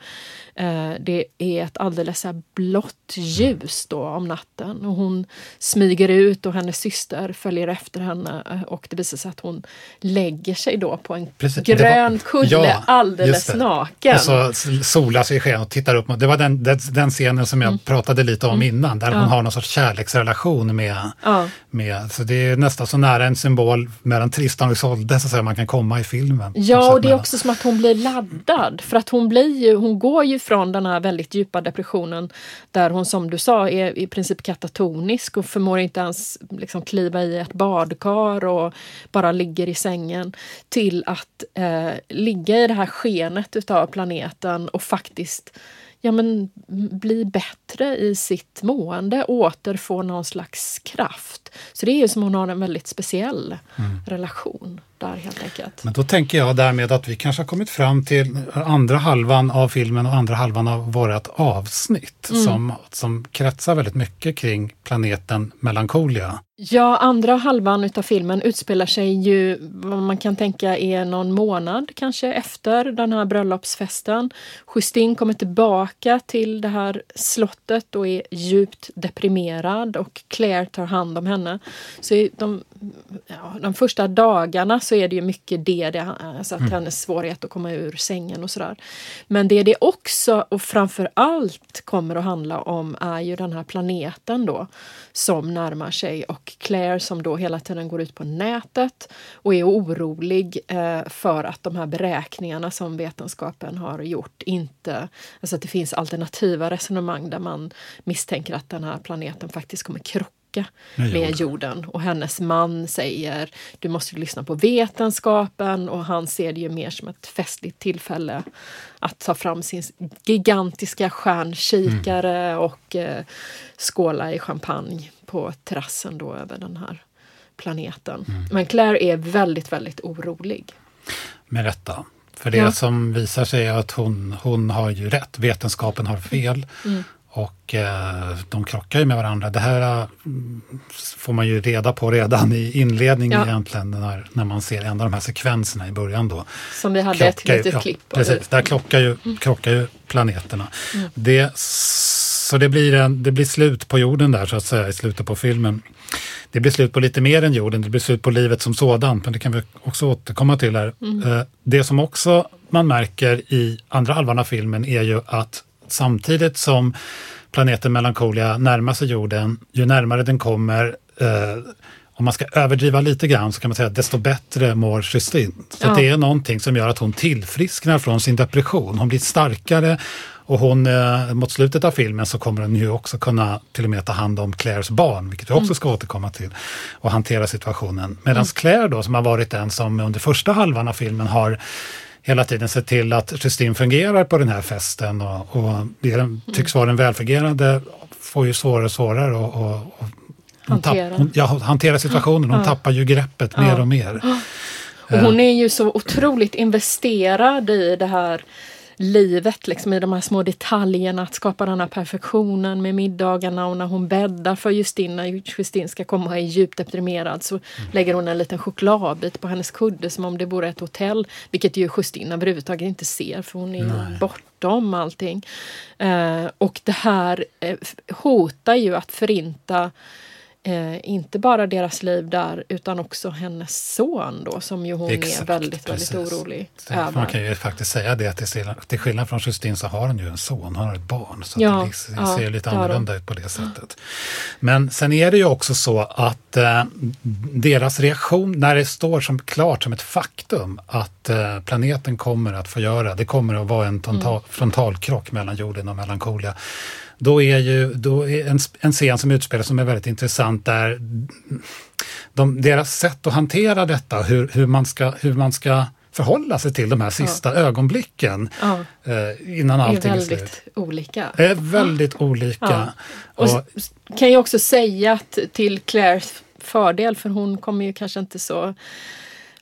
eh, det är ett alldeles här blått ljus då om natten och hon smyger ut och hennes syster följer efter henne eh, och det visar sig att hon lägger sig då på en Precis, grön var- kudde Ja, alldeles naken. Och så s- solar sig i sken och tittar upp. Mot- Det var den, den, den scenen som jag pratade lite om innan, där hon har någon sorts kärleksrelation med, Ja. med... Så det är nästan så nära en symbol mellan Tristan och Isolde så att man kan komma i filmen. Ja, och det är mellan- också som att hon blir laddad. För att hon, blir ju, hon går ju från den här väldigt djupa depressionen där hon som du sa är i princip katatonisk och förmår inte ens liksom kliva i ett badkar och bara ligger i sängen till att eh, ligga i det här skenet utav planeten och faktiskt ja, men, bli bättre i sitt mående, återfå någon slags kraft. Så det är ju som hon har en väldigt speciell relation där helt enkelt. Men då tänker jag därmed att vi kanske har kommit fram till andra halvan av filmen och andra halvan av vårt avsnitt Mm. som, som kretsar väldigt mycket kring planeten Melancholia. Ja, andra halvan utav filmen utspelar sig ju vad man kan tänka är någon månad kanske efter den här bröllopsfesten. Justine kommer tillbaka till det här slottet och är djupt deprimerad och Claire tar hand om henne. Så i de, ja, de första dagarna så är det ju mycket det, det alltså att hennes svårighet att komma ur sängen och sådär. Men det det också och framför allt kommer att handla om är ju den här planeten då som närmar sig och Claire som då hela tiden går ut på nätet och är orolig eh, för att de här beräkningarna som vetenskapen har gjort inte, alltså att det finns alternativa resonemang där man misstänker att den här planeten faktiskt kommer krocka Med med, jorden. jorden. Och hennes man säger du måste lyssna på vetenskapen och han ser det ju mer som ett festligt tillfälle att ta fram sin gigantiska stjärnkikare Mm. och eh, skåla i champagne på terrassen då över den här planeten. Mm. Men Claire är väldigt, väldigt orolig. Med rätta. För det Ja. som visar sig är att hon, hon har ju rätt, vetenskapen har fel. Mm. Och eh, de krockar ju med varandra. Det här eh, får man ju reda på redan i inledningen Ja. egentligen, när, när man ser en av de här sekvenserna i början då. Som vi hade ett Krockar ju- litet ja, klipp. Precis, där krockar ju, krockar ju planeterna. Det, så det blir, en, det blir slut på jorden där så att säga i slutet på filmen. Det blir slut på lite mer än jorden, det blir slut på livet som sådant, men det kan vi också återkomma till här. Eh, Det som också man märker i andra halvan av filmen är ju att samtidigt som planeten Melancholia närmar sig jorden, ju närmare den kommer, eh, om man ska överdriva lite grann så kan man säga att desto bättre mår Justine. Så Ja. det är någonting som gör att hon tillfrisknar från sin depression. Hon blir starkare och hon, eh, mot slutet av filmen så kommer hon ju också kunna till och med ta hand om Claires barn, vilket vi också ska återkomma till, och hantera situationen. Medan Claire då, som har varit den som under första halvan av filmen har hela tiden sett till att Justine fungerar på den här festen och, och det tycks vara en välfungerande, får ju svårare och svårare och, och, och tapp, Hantera. hon, ja, hantera situationen, hon tappar ju greppet mer och mer. Och hon är ju så otroligt investerad i det här livet, liksom i de här små detaljerna, att skapa den här perfektionen med middagarna och när hon bäddar för Justine, när Justine ska komma och är djupt deprimerad så lägger hon en liten chokladbit på hennes kudde som om det vore ett hotell, vilket ju Justine överhuvudtaget inte ser för hon är ju bortom allting. Eh, och det här eh, hotar ju att förinta Eh, inte bara deras liv där utan också hennes son då som ju hon är Exakt, väldigt, precis. väldigt orolig Det- Man kan över. ju faktiskt säga det att till skillnad- till skillnad från Justine så har hon ju en son, hon har ett barn. Så Ja, det det ja, ser lite annorlunda ut på det sättet. Men sen är det ju också så att eh, deras reaktion, när det står som klart som ett faktum att eh, planeten kommer att förgöra, det kommer att vara en Mm. frontalkrock mellan jorden och Melancholia. Då är ju då är en, en scen som utspelar som är väldigt intressant där de, deras sätt att hantera detta, hur, hur, man ska, hur man ska förhålla sig till de här sista ögonblicken Ja. eh, innan allting är väldigt slut. olika. är väldigt olika. Ja. Och Och, s- kan jag också säga att till Claires fördel, för hon kommer ju kanske inte så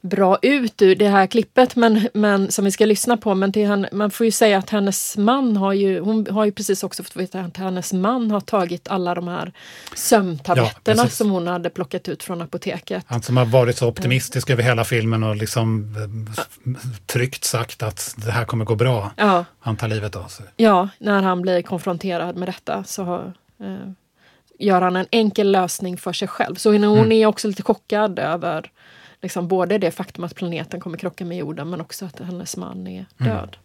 bra ut ur det här klippet men, men, som vi ska lyssna på. Men till henne, man får ju säga att hennes man har ju, hon har ju precis också fått veta att hennes man har tagit alla de här sömntabletterna precis. som hon hade plockat ut från apoteket. han som har varit så optimistisk över hela filmen och liksom eh, tryggt sagt att det här kommer gå bra. Ja, Han tar livet av sig. ja, när han blir konfronterad med detta så eh, gör han en enkel lösning för sig själv. Så hon, Mm. hon är också lite chockad över liksom, både det faktum att planeten kommer krocka med jorden men också att hennes man är Mm. död.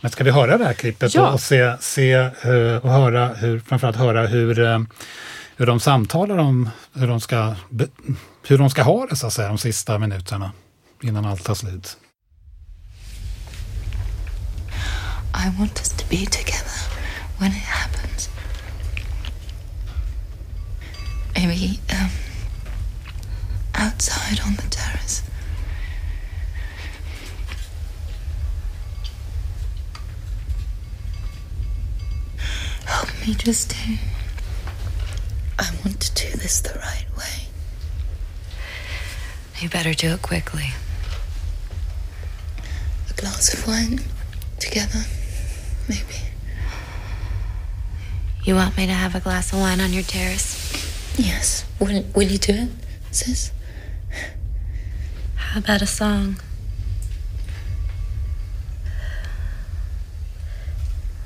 Men ska vi höra det här klippet Ja. och, se, se eh, och höra hur, framförallt höra hur, eh, hur de samtalar om hur de, ska, hur de ska ha det så att säga de sista minuterna innan allt tar slut. I want us to be together when it happens. Maybe, um, outside on the terrace. Help me, Justine. I want to do this the right way. You better do it quickly. A glass of wine together, maybe. You want me to have a glass of wine on your terrace? Yes. Will, will you do it, sis? How about a song?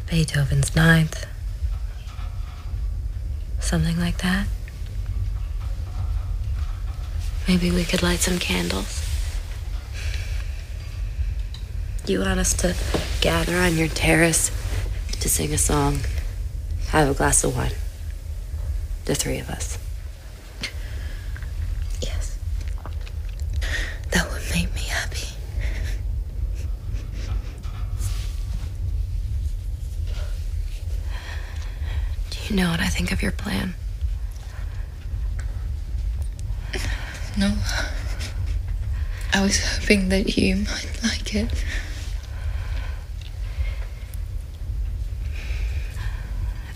Beethoven's Ninth. Something like that. Maybe we could light some candles. You want us to gather on your terrace to sing a song, have a glass of wine. The three of us. Yes. That would make me happy. Do you know what I think of your plan? No. I was hoping that you might like it.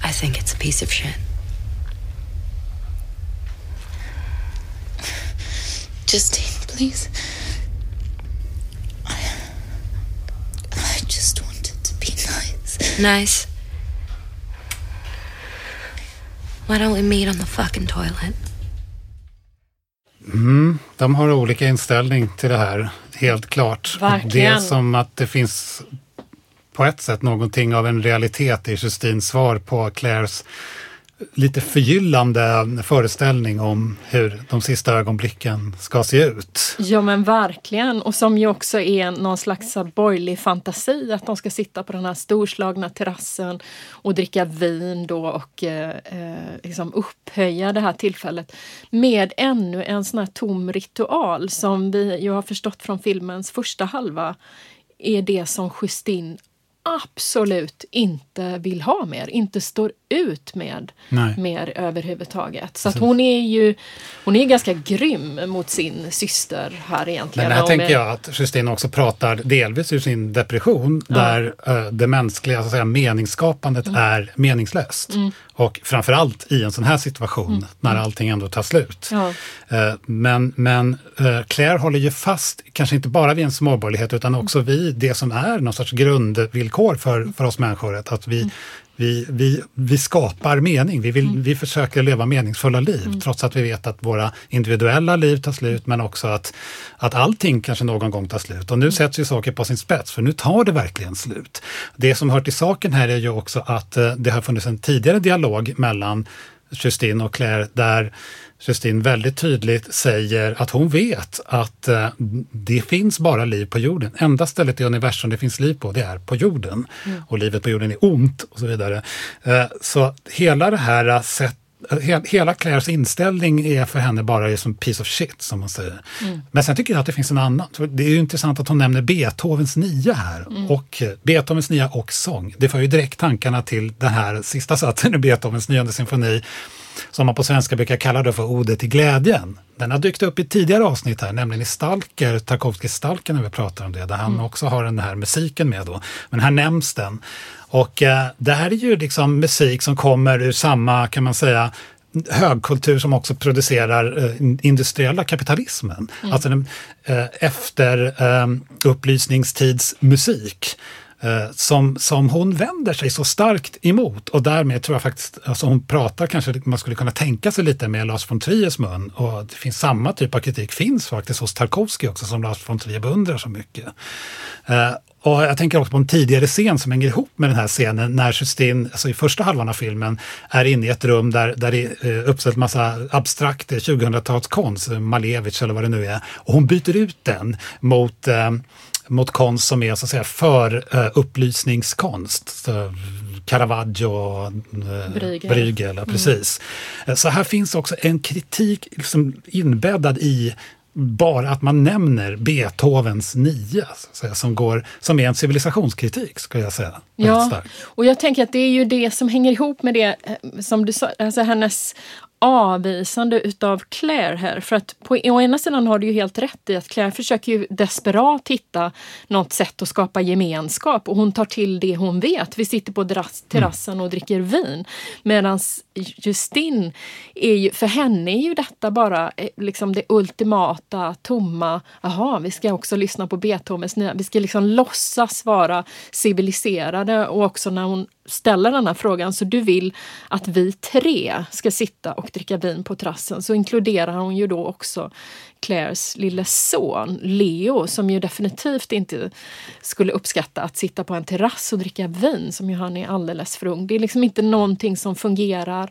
I think it's a piece of shit. Justine, please. I, I just wanted to be nice. Nice. Why don't we meet on the fucking toilet? Mm, de har olika inställning till det här, helt klart. Verkligen. Det är som att det finns på ett sätt någonting av en realitet i Justins svar på Claires lite förgyllande föreställning om hur de sista ögonblicken ska se ut. Ja men verkligen och som ju också är någon slags borgerlig fantasi att de ska sitta på den här storslagna terrassen och dricka vin då och eh, eh liksom upphöja det här tillfället med ännu en sån här tom ritual som vi ju har förstått från filmens första halva är det som Justin absolut inte vill ha mer, inte står ut med Nej. mer överhuvudtaget. Så att hon är ju hon är ganska grym mot sin syster här egentligen. Men här tänker med- jag att Justine också pratar delvis ur sin depression där eh, det mänskliga så att säga, meningsskapandet Mm. är meningslöst. Och framförallt i en sån här situation när allting ändå tar slut. Mm. Ja. Eh, Men, men eh, Claire håller ju fast, kanske inte bara vid en småborgerlighet utan också vid det som är någon sorts grundvillkor för, för oss människor. Att vi, vi, vi, vi skapar mening, vi, vill, vi försöker leva meningsfulla liv trots att vi vet att våra individuella liv tar slut men också att, att allting kanske någon gång tar slut. Och nu sätts ju saker på sin spets för nu tar det verkligen slut. Det som hör till saken här är ju också att eh, det har funnits en tidigare dialog mellan Justine och Claire där Justine väldigt tydligt säger att hon vet att eh, det finns bara liv på jorden. Enda stället i universum det finns liv på, det är på jorden. Och livet på jorden är ont och så vidare. Eh, så hela det här eh, sätt he- Hela Claires inställning är för henne bara som piece of shit, som man säger. Men sen tycker jag att det finns en annan. Det är ju intressant att hon nämner Beethovens nia här. Och eh, Beethovens nia och sång. Det för ju direkt tankarna till den här sista satsen i Beethovens nionde symfoni som man på svenska brukar kalla det för Ode till glädjen. Den har dykt upp i tidigare avsnitt här, nämligen i Stalker, Tarkovskijs Stalker när vi pratar om det, där han också har den här musiken med då. Men här nämns den. Och eh, det här är ju liksom musik som kommer ur samma, kan man säga, högkultur som också producerar eh, industriella kapitalismen. Alltså den, eh, efter eh, upplysningstidsmusik. Eh, som, som hon vänder sig så starkt emot och därmed tror jag faktiskt, alltså hon pratar kanske, man skulle kunna tänka sig lite med Lars von Triers mun och det finns samma typ av kritik finns faktiskt hos Tarkovsky också som Lars von Trier beundrar så mycket. Eh, och jag tänker också på en tidigare scen som hänger ihop med den här scenen när Justine, alltså i första halvan av filmen, är inne i ett rum där, där det är eh, uppställt massa abstrakt eh, 2000-talskonst, Malevich eller vad det nu är. Och hon byter ut den mot eh, mot konst som är så att säga för eh, upplysningskonst. Så, Caravaggio och eh, Bruegel. Bruegel, ja, precis. Eh, Så här finns också en kritik liksom inbäddad i bara att man nämner Beethovens nia, säga, som, går, som är en civilisationskritik, skulle jag säga. Ja, och jag tänker att det är ju det som hänger ihop med det eh, som du sa, alltså hennes avvisande utav Claire här. För att på å ena sidan har du ju helt rätt i att Claire försöker ju desperat hitta något sätt att skapa gemenskap och hon tar till det hon vet. Vi sitter på terrass- terrassen och dricker vin. Medan Justin, är ju, för henne är ju detta bara eh, liksom det ultimata, tomma, jaha, vi ska också lyssna på Beethovens nya, vi ska liksom låtsas vara civiliserade och också när hon ställer den här frågan, så du vill att vi tre ska sitta och dricka vin på terrassen, så inkluderar hon ju då också Claires lille son Leo som ju definitivt inte skulle uppskatta att sitta på en terrass och dricka vin som ju han är alldeles för ung. Det är liksom inte någonting som fungerar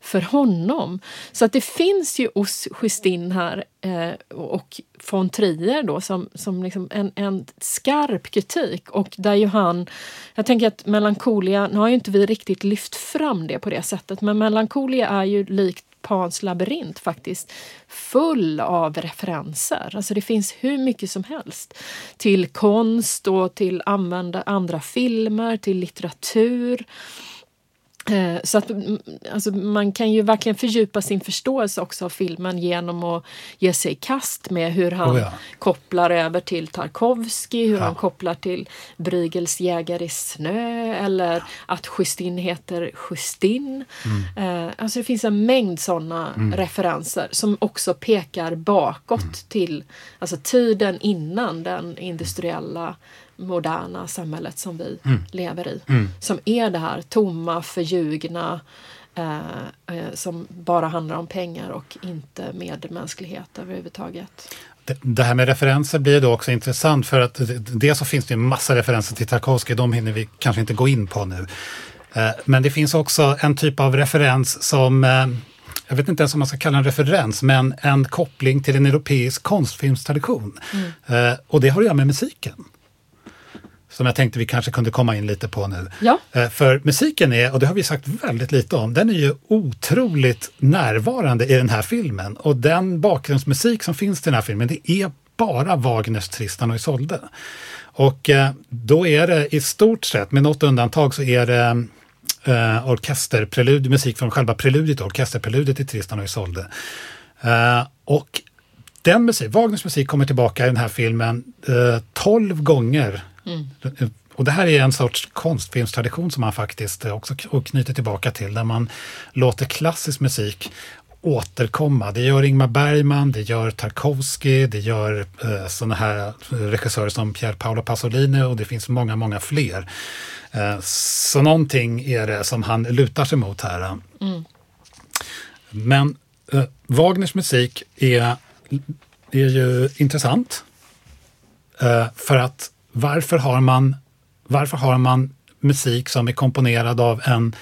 för honom. Så att det finns ju hos Justine här eh, och von Trier då som, som liksom en, en skarp kritik och där ju han, jag tänker att Melancholia, nu har ju inte vi riktigt lyft fram det på det sättet, men Melancholia är ju likt Pans labyrint faktiskt full av referenser. Alltså det finns hur mycket som helst till konst och till använda andra filmer, till litteratur. Eh, Så att mm, alltså, man kan ju verkligen fördjupa sin förståelse också av filmen genom att ge sig i kast med hur han Oh ja. kopplar över till Tarkovsky, hur Ja. han kopplar till Brygels jägare i snö eller att Justin heter Justin. Mm. Eh, alltså det finns en mängd sådana referenser som också pekar bakåt Mm. till alltså tiden innan den industriella moderna samhället som vi Mm. lever i. Som är det här tomma, förljugna, eh, eh, som bara handlar om pengar och inte medmänsklighet överhuvudtaget. Det, här med referenser blir då också intressant för att det- dels så finns det en massa referenser till Tarkovsky, de hinner vi kanske inte gå in på nu. Eh, Men det finns också en typ av referens som, eh, jag vet inte ens om man ska kalla en referens, men en koppling till en europeisk konstfilmstradition. Eh, Och det har att göra med musiken. Som jag tänkte vi kanske kunde komma in lite på nu. Ja. Eh, För musiken är, och det har vi sagt väldigt lite om, den är ju otroligt närvarande i den här filmen. Och den bakgrundsmusik som finns till den här filmen, det är bara Wagners Tristan och Isolde. Och eh, då är det i stort sett, med något undantag, så är det eh, orkesterprelud, musik från själva preludiet, orkesterpreludiet i Tristan och Isolde. Eh, och den musik, Wagners musik kommer tillbaka i den här filmen eh, 12 gånger. Och det här är en sorts konstfilmstradition som man faktiskt eh, också knyter tillbaka till, där man låter klassisk musik återkomma. Det gör Ingmar Bergman, det gör Tarkovsky, det gör eh, sådana här regissörer som Pier Paolo Pasolini och det finns många, många fler. Eh, så någonting är det som han lutar sig mot här. Men eh, Wagners musik är, är ju intressant. Eh, för att varför har, man, varför har man musik som är komponerad av en,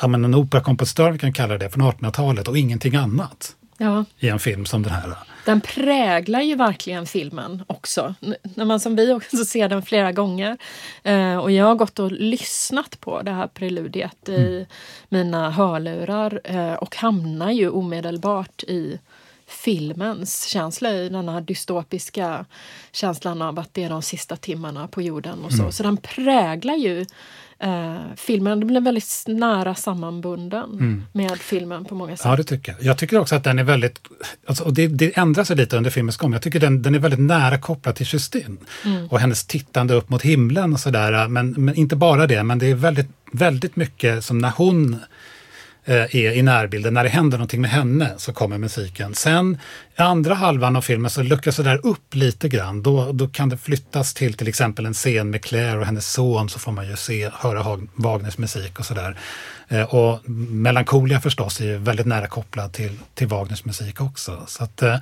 ja, men en operakompositör, vi kan kalla det, från 1800-talet och ingenting annat Ja, i en film som den här? den präglar ju verkligen filmen också. N- När man som vi också *laughs* ser den flera gånger. Eh, och jag har gått och lyssnat på det här preludiet i mina hörlurar eh, och hamnar ju omedelbart i filmens känsla, i den här dystopiska känslan av att det är de sista timmarna på jorden och så. Så den präglar ju eh, filmen. Den blir väldigt nära sammanbunden med filmen på många sätt. Ja, det tycker jag. Jag tycker också att den är väldigt, alltså, och det, det ändrar sig lite under filmens gång, jag tycker den, den är väldigt nära kopplad till Justin. Och hennes tittande upp mot himlen och sådär. Men, men inte bara det, men det är väldigt, väldigt mycket som när hon Eh, är i närbilden, när det händer någonting med henne så kommer musiken. Sen i andra halvan av filmen så luckras det där upp lite grann. Då, då kan det flyttas till till exempel en scen med Claire och hennes son så får man ju se, höra Wagners musik och sådär. Eh, och Melancholia förstås är ju väldigt nära kopplad till, till Wagners musik också. Så att, eh,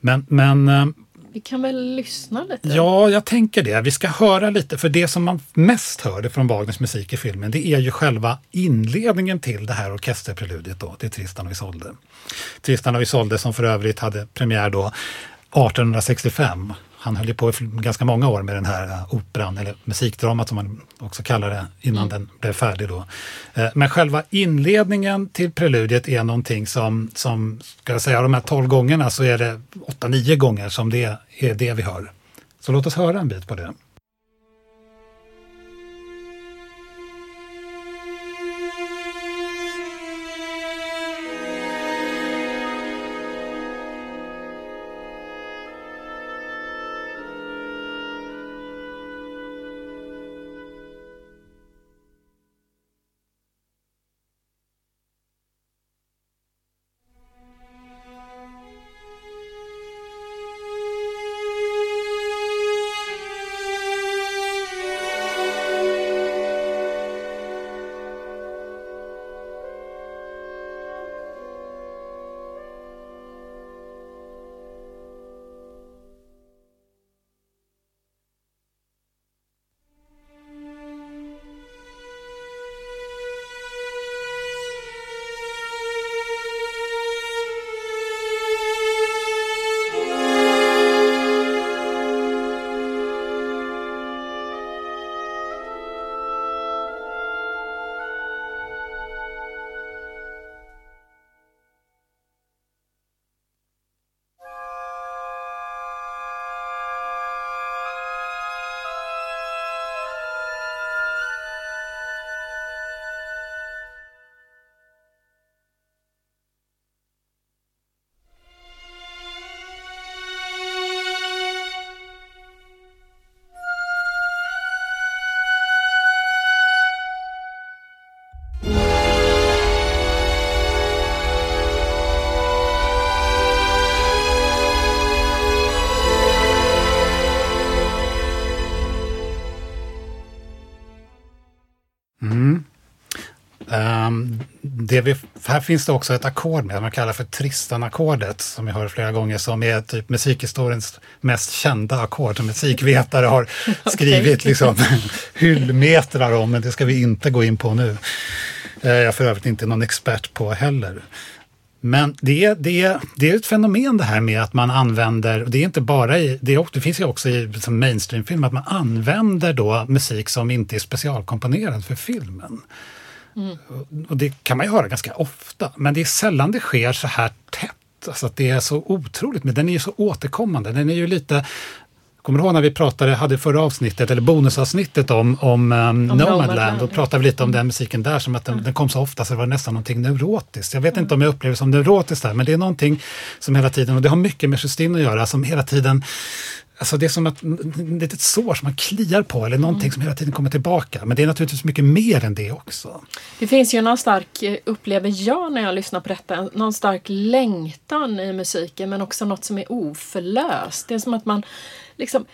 men, men vi kan väl lyssna lite? Ja, jag tänker det. Vi ska höra lite, för det som man mest hörde från Wagners musik i filmen, det är ju själva inledningen till det här orkesterpreludiet då, till Tristan och Isolde. Tristan och Isolde som för övrigt hade premiär då 1865. Han höll ju på i ganska många år med den här eh, operan, eller musikdramat som man också kallar det, innan den blev färdig då. Eh, Men själva inledningen till preludiet är någonting som, som ska jag säga, de här 12 gångerna så är det 8-9 gånger som det är det vi hör. Så låt oss höra en bit på det. Vi, här finns det också ett ackord med, man kallar för Tristan-ackordet, som jag hört flera gånger, som är typ musikhistoriens mest kända ackord, som musikvetare har *laughs* skrivit liksom, *laughs* hyllmetrar om, men det ska vi inte gå in på nu. Eh, jag är för övrigt inte någon expert på heller. Men det är, det, är, det är ett fenomen det här med att man använder, det är inte bara i, det, är, det finns ju också i mainstreamfilm, att man använder då musik som inte är specialkomponerad för filmen. Mm. Och det kan man ju höra ganska ofta, men det är sällan det sker så här tätt. Alltså att det är så otroligt, men den är ju så återkommande. Den är ju lite Kommer du ihåg när vi pratade, hade förra avsnittet, eller bonusavsnittet om, om, um, om Nomadland? Då pratade vi lite om den musiken där, som att den, mm. den kom så ofta så det var nästan någonting neurotiskt. Jag vet mm. inte om jag upplever det som neurotiskt där, men det är någonting som hela tiden, och det har mycket med Justine att göra, som hela tiden Alltså det är som ett litet sår som man kliar på eller någonting mm. som hela tiden kommer tillbaka. Men det är naturligtvis mycket mer än det också. Det finns ju någon stark, eh, upplever jag när jag lyssnar på detta, någon stark längtan i musiken men också något som är oförlöst. Det är som att man liksom...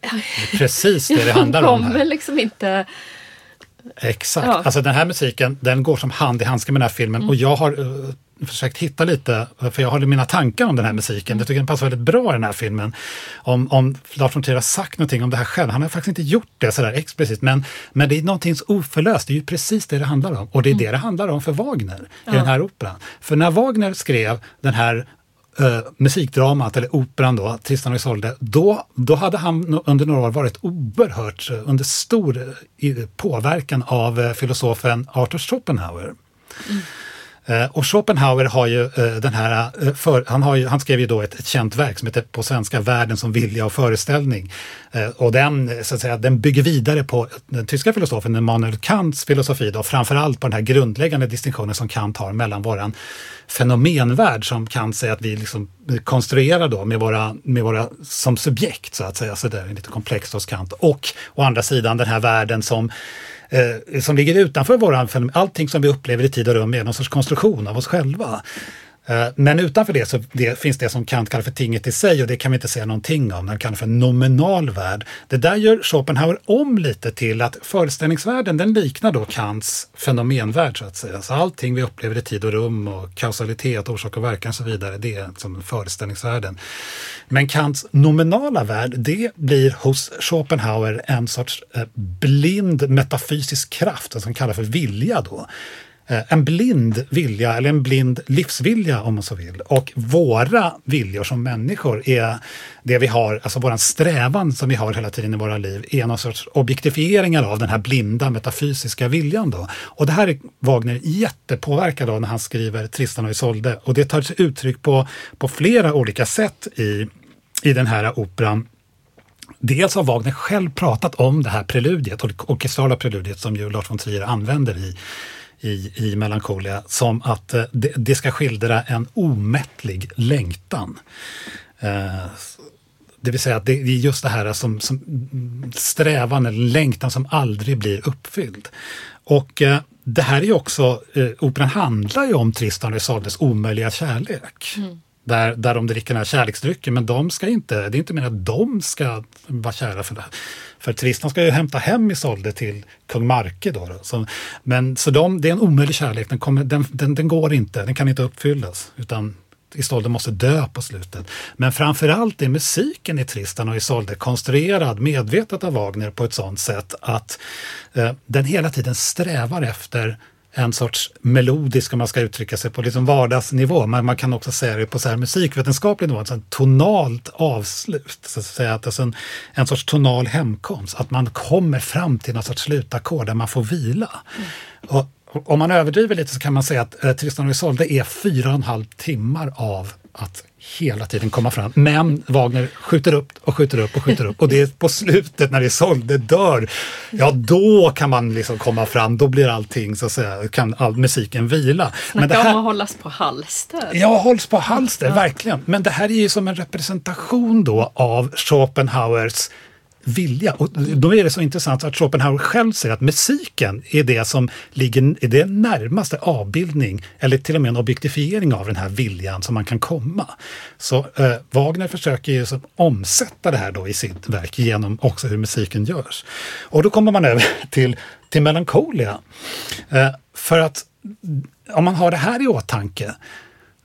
Det precis det det *laughs* handlar om. kommer liksom inte... Exakt. Ja. Alltså den här musiken den går som hand i handske med den här filmen mm. och jag har uh, försökt hitta lite, för jag har mina tankar om den här musiken. Jag tycker den passar väldigt bra i den här filmen. Om, om Lars von Trier har sagt någonting om det här själv, han har faktiskt inte gjort det sådär explicit, men, men det är någonting oförlöst, det är ju precis det det handlar om. Och det är mm. det det handlar om för Wagner ja. i den här operan. För när Wagner skrev den här Uh, musikdramat, eller operan då, Tristan och Isolde, då, då hade han under några år varit oerhört uh, under stor uh, påverkan av filosofen Arthur Schopenhauer. Mm. Eh, och Schopenhauer har ju eh, den här, eh, för, han, har ju, han skrev ju då ett, ett känt verk som heter på svenska Världen som vilja och föreställning. Och den, så att säga, den bygger vidare på den tyska filosofen Immanuel Kants filosofi, då, framförallt på den här grundläggande distinktionen som Kant har mellan våran fenomenvärld som Kant säger att vi liksom konstruerar då med våra, med våra som subjekt så att säga, så det är lite komplext hos Kant. Och å andra sidan den här världen som eh, som ligger utanför våran fenomen. Allting som vi upplever i tid och rum är någon sorts konstruktion av oss själva. Eh, men utanför det så det, finns det som Kant kallar för tinget i sig och det kan vi inte säga någonting om. Den kallar för nominal värld. Det där gör Schopenhauer om lite till att föreställningsvärlden den liknar då Kants fenomenvärld så att säga. Så allting vi upplever i tid och rum och kausalitet, orsak och verkan och så vidare, det är som föreställningsvärlden. Men Kants nominala värld, det blir hos Schopenhauer en sorts eh, blind metafysisk kraft, som han kallar för vilja då. Eh, en blind vilja, eller en blind livsvilja om man så vill. Och våra viljor som människor är det vi har, alltså våran strävan som vi har hela tiden i våra liv, är någon sorts objektifieringar av den här blinda metafysiska viljan. Då. Och det här är Wagner jättepåverkad av när han skriver Tristan och Isolde. Och det tar sig uttryck på, på flera olika sätt i, i den här operan. Dels har Wagner själv pratat om det här preludiet, orkestrala preludiet som ju Lars von Trier använder i i, i Melancholia som att eh, det, det, ska skildra en omättlig längtan. Eh, det vill säga att det är just det här som, som strävan eller längtan som aldrig blir uppfylld. Och eh, det här är ju också, eh, operan handlar ju om Tristan och Isoldes omöjliga kärlek. Mm. Där, där de dricker den här kärleksdrycken, men de ska inte, det är inte meningen att de ska vara kära för det. här. För Tristan ska ju hämta hem Isolde till kung Marke. Då, då. Så, men, så de, det är en omöjlig kärlek, den, kommer, den, den, den går inte, den kan inte uppfyllas. Utan Isolde måste dö på slutet. Men framförallt är musiken i Tristan och Isolde konstruerad medvetet av Wagner på ett sådant sätt att eh, den hela tiden strävar efter en sorts melodisk, om man ska uttrycka sig på liksom vardagsnivå, men man kan också säga det på så här musikvetenskaplig nivå, alltså en tonalt avslut, så att säga, att alltså en, en sorts tonal hemkomst, att man kommer fram till någon sorts slutackord där man får vila. Mm. Och, om man överdriver lite så kan man säga att eh, Tristan och Isolde är fyra och en halv timmar av att hela tiden komma fram. Men Wagner skjuter upp och skjuter upp och skjuter upp och det är på slutet när Isolde dör, ja då kan man liksom komma fram, då blir allting så att säga, kan all musiken vila. Snacka Men det här, om att hållas på halster. Ja, hålls på halster, ja. verkligen. Men det här är ju som en representation då av Schopenhauers vilja. Och då är det så intressant att Schopenhauer själv säger att musiken är det som ligger i det närmaste avbildning eller till och med en objektifiering av den här viljan som man kan komma. Så eh, Wagner försöker ju som omsätta det här då i sitt verk genom också hur musiken görs. Och då kommer man över *laughs* till, till Melancholia. Eh, för att om man har det här i åtanke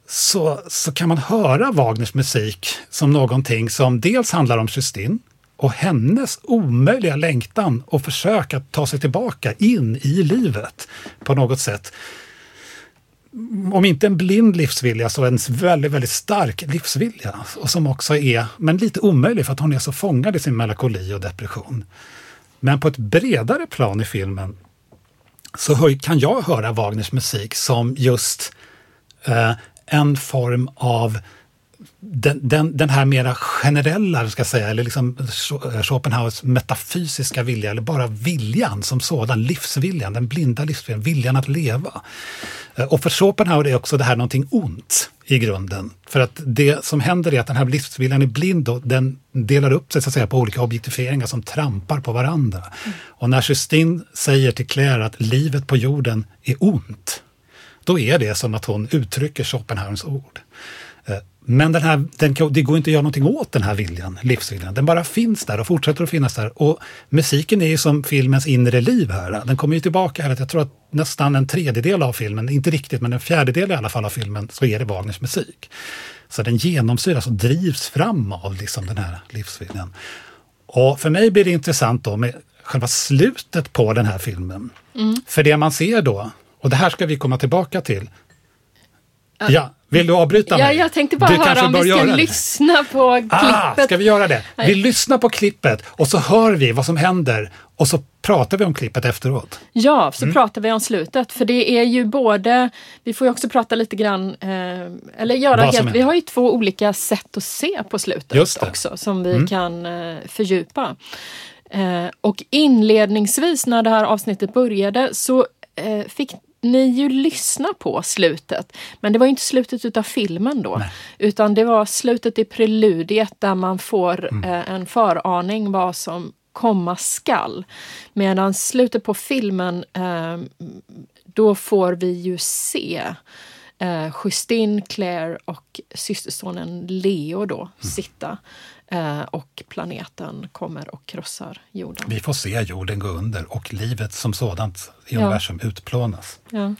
så, så kan man höra Wagners musik som någonting som dels handlar om Justin och hennes omöjliga längtan och försök att ta sig tillbaka in i livet på något sätt. Om inte en blind livsvilja så en väldigt, väldigt stark livsvilja. Och som också är, men lite omöjlig för att hon är så fångad i sin melankoli och depression. Men på ett bredare plan i filmen så kan jag höra Wagners musik som just eh, en form av den, den, den här mera generella, ska jag säga, eller liksom eh, Schopenhauers metafysiska vilja, eller bara viljan som sådan, livsviljan, den blinda livsviljan, viljan att leva. Eh, och för Schopenhauer är också det här någonting ont i grunden. För att det som händer är att den här livsviljan är blind och den delar upp sig så att säga, på olika objektifieringar som trampar på varandra. Mm. Och när Justine säger till Claire att livet på jorden är ont, då är det som att hon uttrycker Schopenhauers ord. Men den här, den, det går inte att göra någonting åt den här viljan, livsviljan. Den bara finns där och fortsätter att finnas där. Och musiken är ju som filmens inre liv här. Den kommer ju tillbaka här. Jag tror att nästan en tredjedel av filmen, inte riktigt, men en fjärdedel i alla fall av filmen, så är det Wagners musik. Så den genomsyras och drivs fram av liksom den här livsviljan. Och för mig blir det intressant då med själva slutet på den här filmen. Mm. För det man ser då, och det här ska vi komma tillbaka till. Ja, vill du avbryta mig? Ja, jag tänkte bara du höra om vi ska lyssna på klippet. Ah, ska vi göra det? Vi lyssnar på klippet och så hör vi vad som händer och så pratar vi om klippet efteråt. Ja, så mm. pratar vi om slutet. För det är ju både, vi får ju också prata lite grann, eh, eller göra helt, vi har ju två olika sätt att se på slutet också som vi mm. kan eh, fördjupa. Eh, och inledningsvis när det här avsnittet började så eh, fick ni ju lyssna på slutet. Men det var inte slutet utav filmen då. Nej. Utan det var slutet i preludiet där man får mm. eh, en föraning vad som komma skall. Medan slutet på filmen, eh, då får vi ju se eh, Justine, Claire och systersonen Leo då mm. sitta Eh, och planeten kommer och krossar jorden. Vi får se jorden gå under och livet som sådant i universum ja. utplånas. Ja.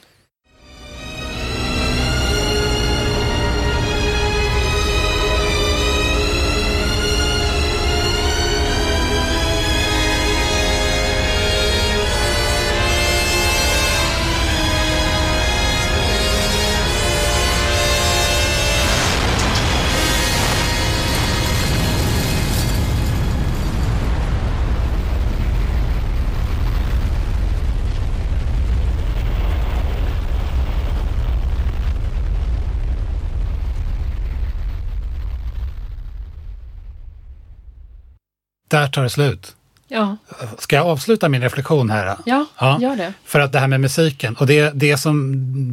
Där tar det slut. Ja. Ska jag avsluta min reflektion här? Ja, ja, gör det. För att det här med musiken, och det, det som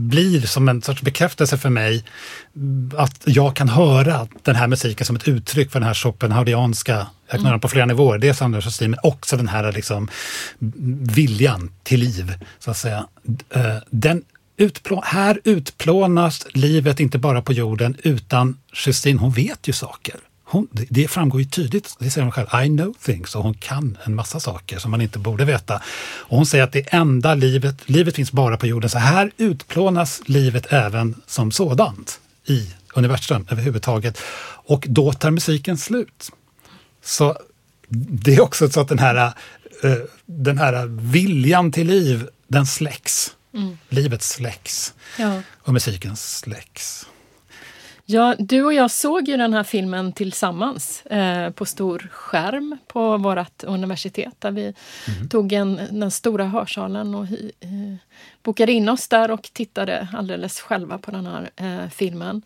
blir som en sorts bekräftelse för mig, att jag kan höra den här musiken som ett uttryck för den här schopenhauerianska, jag kan höra på flera nivåer, dels Anders stil, men också den här liksom viljan till liv, så att säga. Eh, den utplå här utplånas livet inte bara på jorden, utan Justine, hon vet ju saker hon, det framgår ju tydligt, det säger hon själv, I know things och hon kan en massa saker som man inte borde veta. Och hon säger att det enda livet, livet finns bara på jorden, så här utplånas livet även som sådant i universum överhuvudtaget. Och då tar musiken slut. Så det är också så att den här, uh, den här viljan till liv, den släcks. Mm. Livet släcks ja. och musiken släcks. Ja, du och jag såg ju den här filmen tillsammans eh, på stor skärm på vårt universitet där vi mm. tog en, den stora hörsalen och eh, bokade in oss där och tittade alldeles själva på den här eh, filmen.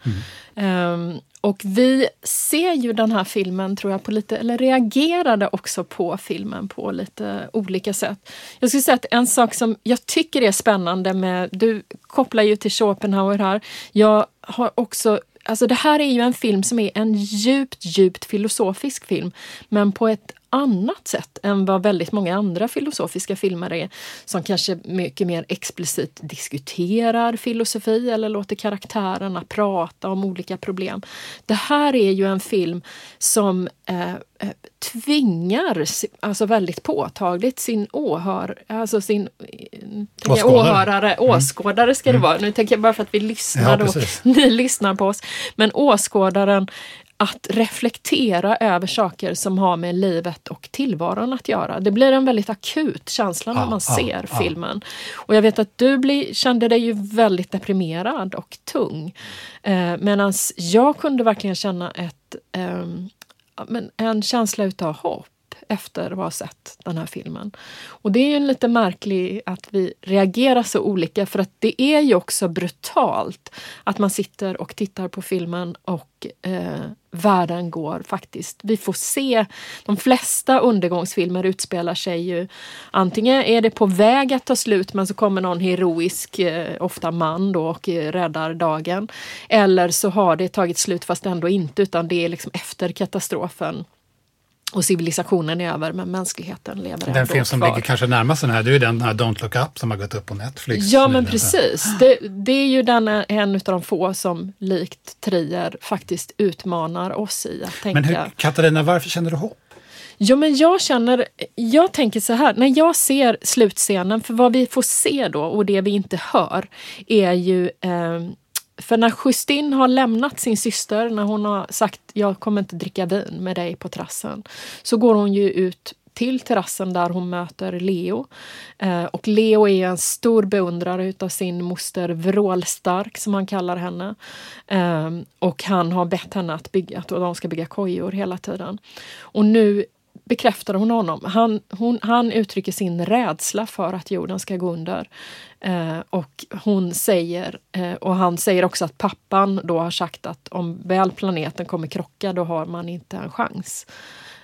Mm. Um, och vi ser ju den här filmen, tror jag, på lite, eller reagerade också på filmen på lite olika sätt. Jag skulle säga att en sak som jag tycker är spännande med, du kopplar ju till Schopenhauer här. Jag har också Alltså det här är ju en film som är en djupt, djupt filosofisk film, men på ett annat sätt än vad väldigt många andra filosofiska filmer är som kanske mycket mer explicit diskuterar filosofi eller låter karaktärerna prata om olika problem. Det här är ju en film som eh, eh tvingar, alltså väldigt påtagligt, sin åhör, alltså sin tänker jag, åhörare, åskådare ska det vara. Nu tänker jag bara för att vi lyssnar Ja, och *laughs* ni lyssnar på oss. Men åskådaren att reflektera över saker som har med livet och tillvaron att göra. Det blir en väldigt akut känsla när Ja, man ser ja. filmen. Och jag vet att du bli, kände dig ju väldigt deprimerad och tung. Eh, Medan jag kunde verkligen känna ett, men en känsla utav hopp efter att ha sett den här filmen. Och det är ju lite märkligt att vi reagerar så olika för att det är ju också brutalt att man sitter och tittar på filmen och eh, världen går faktiskt. Vi får se, de flesta undergångsfilmer utspelar sig ju antingen är det på väg att ta slut men så kommer någon heroisk, eh, ofta man då och eh, räddar dagen. Eller så har det tagit slut fast ändå inte utan det är liksom efter katastrofen och civilisationen är över men mänskligheten lever ändå Den film som kvar. ligger kanske närmast den här, det är ju den här Don't Look Up som har gått upp på Netflix. Ja men precis. Det, det är ju den, en av de få som likt Trier faktiskt utmanar oss i att tänka. Men hur, Katarina, varför känner du hopp? Jo, men jag känner, jag tänker så här, när jag ser slutscenen, för vad vi får se då och det vi inte hör är ju eh, för när Justine har lämnat sin syster, när hon har sagt jag kommer inte dricka vin med dig på terrassen, så går hon ju ut till terrassen där hon möter Leo. Eh, och Leo är en stor beundrare utav sin moster Vrålstark som han kallar henne. Eh, och han har bett henne att, bygga, att de ska bygga kojor hela tiden. Och nu bekräftar hon honom. Han, hon, han uttrycker sin rädsla för att jorden ska gå under. Eh, och hon säger, eh, och han säger också att pappan då har sagt att om väl planeten kommer krocka då har man inte en chans.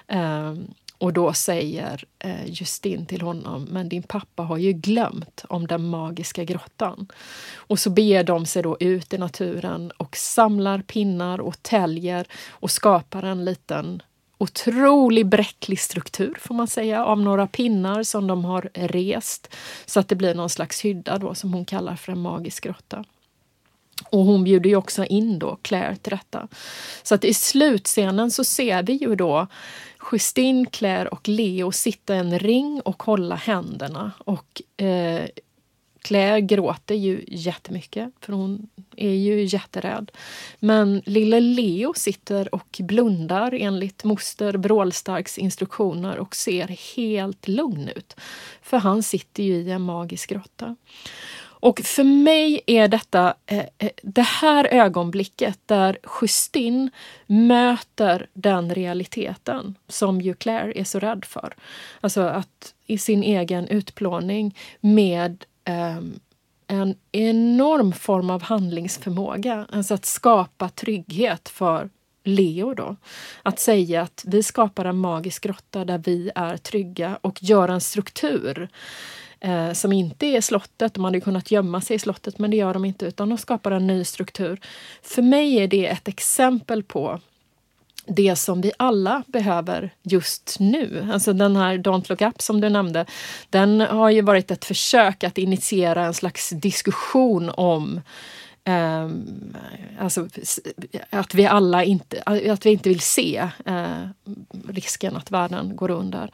Eh, och då säger eh, Justin till honom, men din pappa har ju glömt om den magiska grottan. Och så beger de sig då ut i naturen och samlar pinnar och täljer och skapar en liten otrolig bräcklig struktur får man säga av några pinnar som de har rest så att det blir någon slags hydda då som hon kallar för en magisk grotta. Och hon bjuder ju också in då Claire till detta. Så att i slutscenen så ser vi ju då Justine, Claire och Leo sitta i en ring och hålla händerna. Och eh, Claire gråter ju jättemycket för hon är ju jätterädd. Men lille Leo sitter och blundar enligt moster Brålstarks instruktioner och ser helt lugn ut. För han sitter ju i en magisk grotta. Och för mig är detta eh, eh, det här ögonblicket där Justin möter den realiteten som ju Claire är så rädd för. Alltså att i sin egen utplåning med Ehm, en enorm form av handlingsförmåga. Alltså att skapa trygghet för Leo då. Att säga att vi skapar en magisk grotta där vi är trygga och gör en struktur eh, som inte är slottet. De hade kunnat gömma sig i slottet men det gör de inte utan de skapar en ny struktur. För mig är det ett exempel på det som vi alla behöver just nu. Alltså den här Don't look up som du nämnde, den har ju varit ett försök att initiera en slags diskussion om Um, alltså, att vi alla inte, att vi inte vill se eh, risken att världen går under.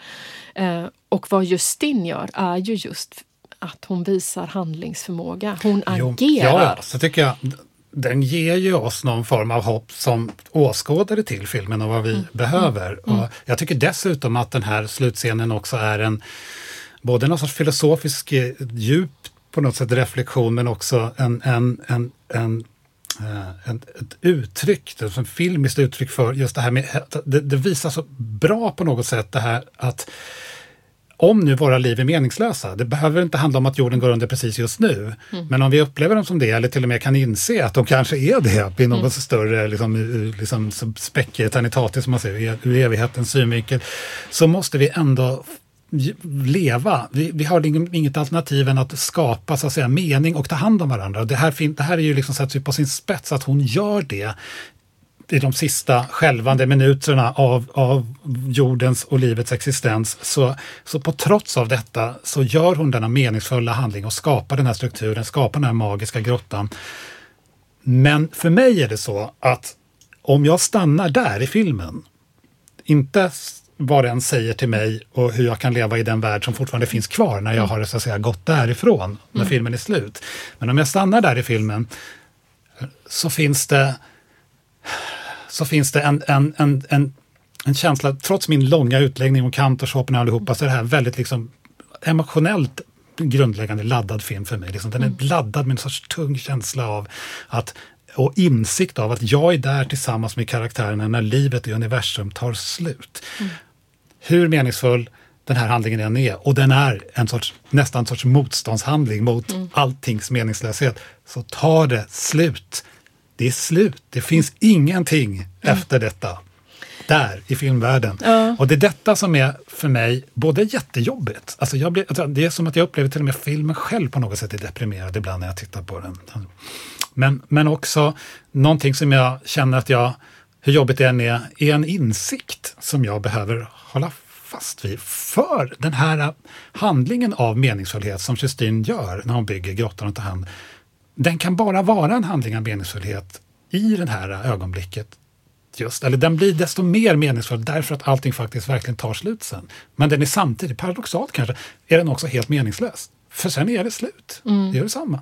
Eh, och vad Justin gör är ju just att hon visar handlingsförmåga. Hon Jo, agerar. Ja, så tycker jag den ger ju oss någon form av hopp som åskådare till filmen och vad vi behöver. Och jag tycker dessutom att den här slutscenen också är en både någon sorts filosofisk eh, djup på något sätt reflektion men också en, en, en, en eh, ett, ett uttryck, som filmiskt uttryck för just det här med, det, det visar så bra på något sätt det här att om nu våra liv är meningslösa, det behöver inte handla om att jorden går under precis just nu, men om vi upplever dem som det, eller till och med kan inse att de kanske är det i något större liksom, ur- liksom, eternitatis, som man säger, ur evighetens synvinkel, så måste vi ändå leva. Vi, vi har ing- inget alternativ än att skapa så att säga, mening och ta hand om varandra. Det här, det här är ju liksom ju på sin spets att hon gör det i de sista skälvande minuterna av, av jordens och livets existens. Så, så på trots av detta så gör hon denna meningsfulla handling och skapar den här strukturen, skapar den här magiska grottan. Men för mig är det så att om jag stannar där i filmen, inte vad den säger till mig och hur jag kan leva i den värld som fortfarande finns kvar när jag har så att säga, gått därifrån, när Mm. filmen är slut. Men om jag stannar där i filmen så finns det, så finns det en, en, en, en, en känsla, trots min långa utläggning om Kant och Schopenhauer allihopa, så är det här väldigt liksom emotionellt grundläggande laddad film för mig. Liksom, den är laddad med en sorts tung känsla av att och insikt av att jag är där tillsammans med karaktärerna när livet i universum tar slut. Hur meningsfull den här handlingen än är, och den är en sorts, nästan en sorts motståndshandling mot alltings meningslöshet, så tar det slut. Det är slut. Det finns ingenting efter detta. Där, i filmvärlden. Och det är detta som är för mig både jättejobbigt, alltså jag blir, alltså det är som att jag upplever till och med filmen själv på något sätt är deprimerad ibland när jag tittar på den. Men, men också någonting som jag känner att jag, hur jobbigt det än är, är en insikt som jag behöver hålla fast vid. För den här handlingen av meningsfullhet som Justine gör när hon bygger grottan och tar hand, den kan bara vara en handling av meningsfullhet i det här ögonblicket. Just, eller den blir desto mer meningsfull därför att allting faktiskt verkligen tar slut sen. Men den är samtidigt, paradoxalt kanske, är den också helt meningslös. För sen är det slut. Det gör detsamma.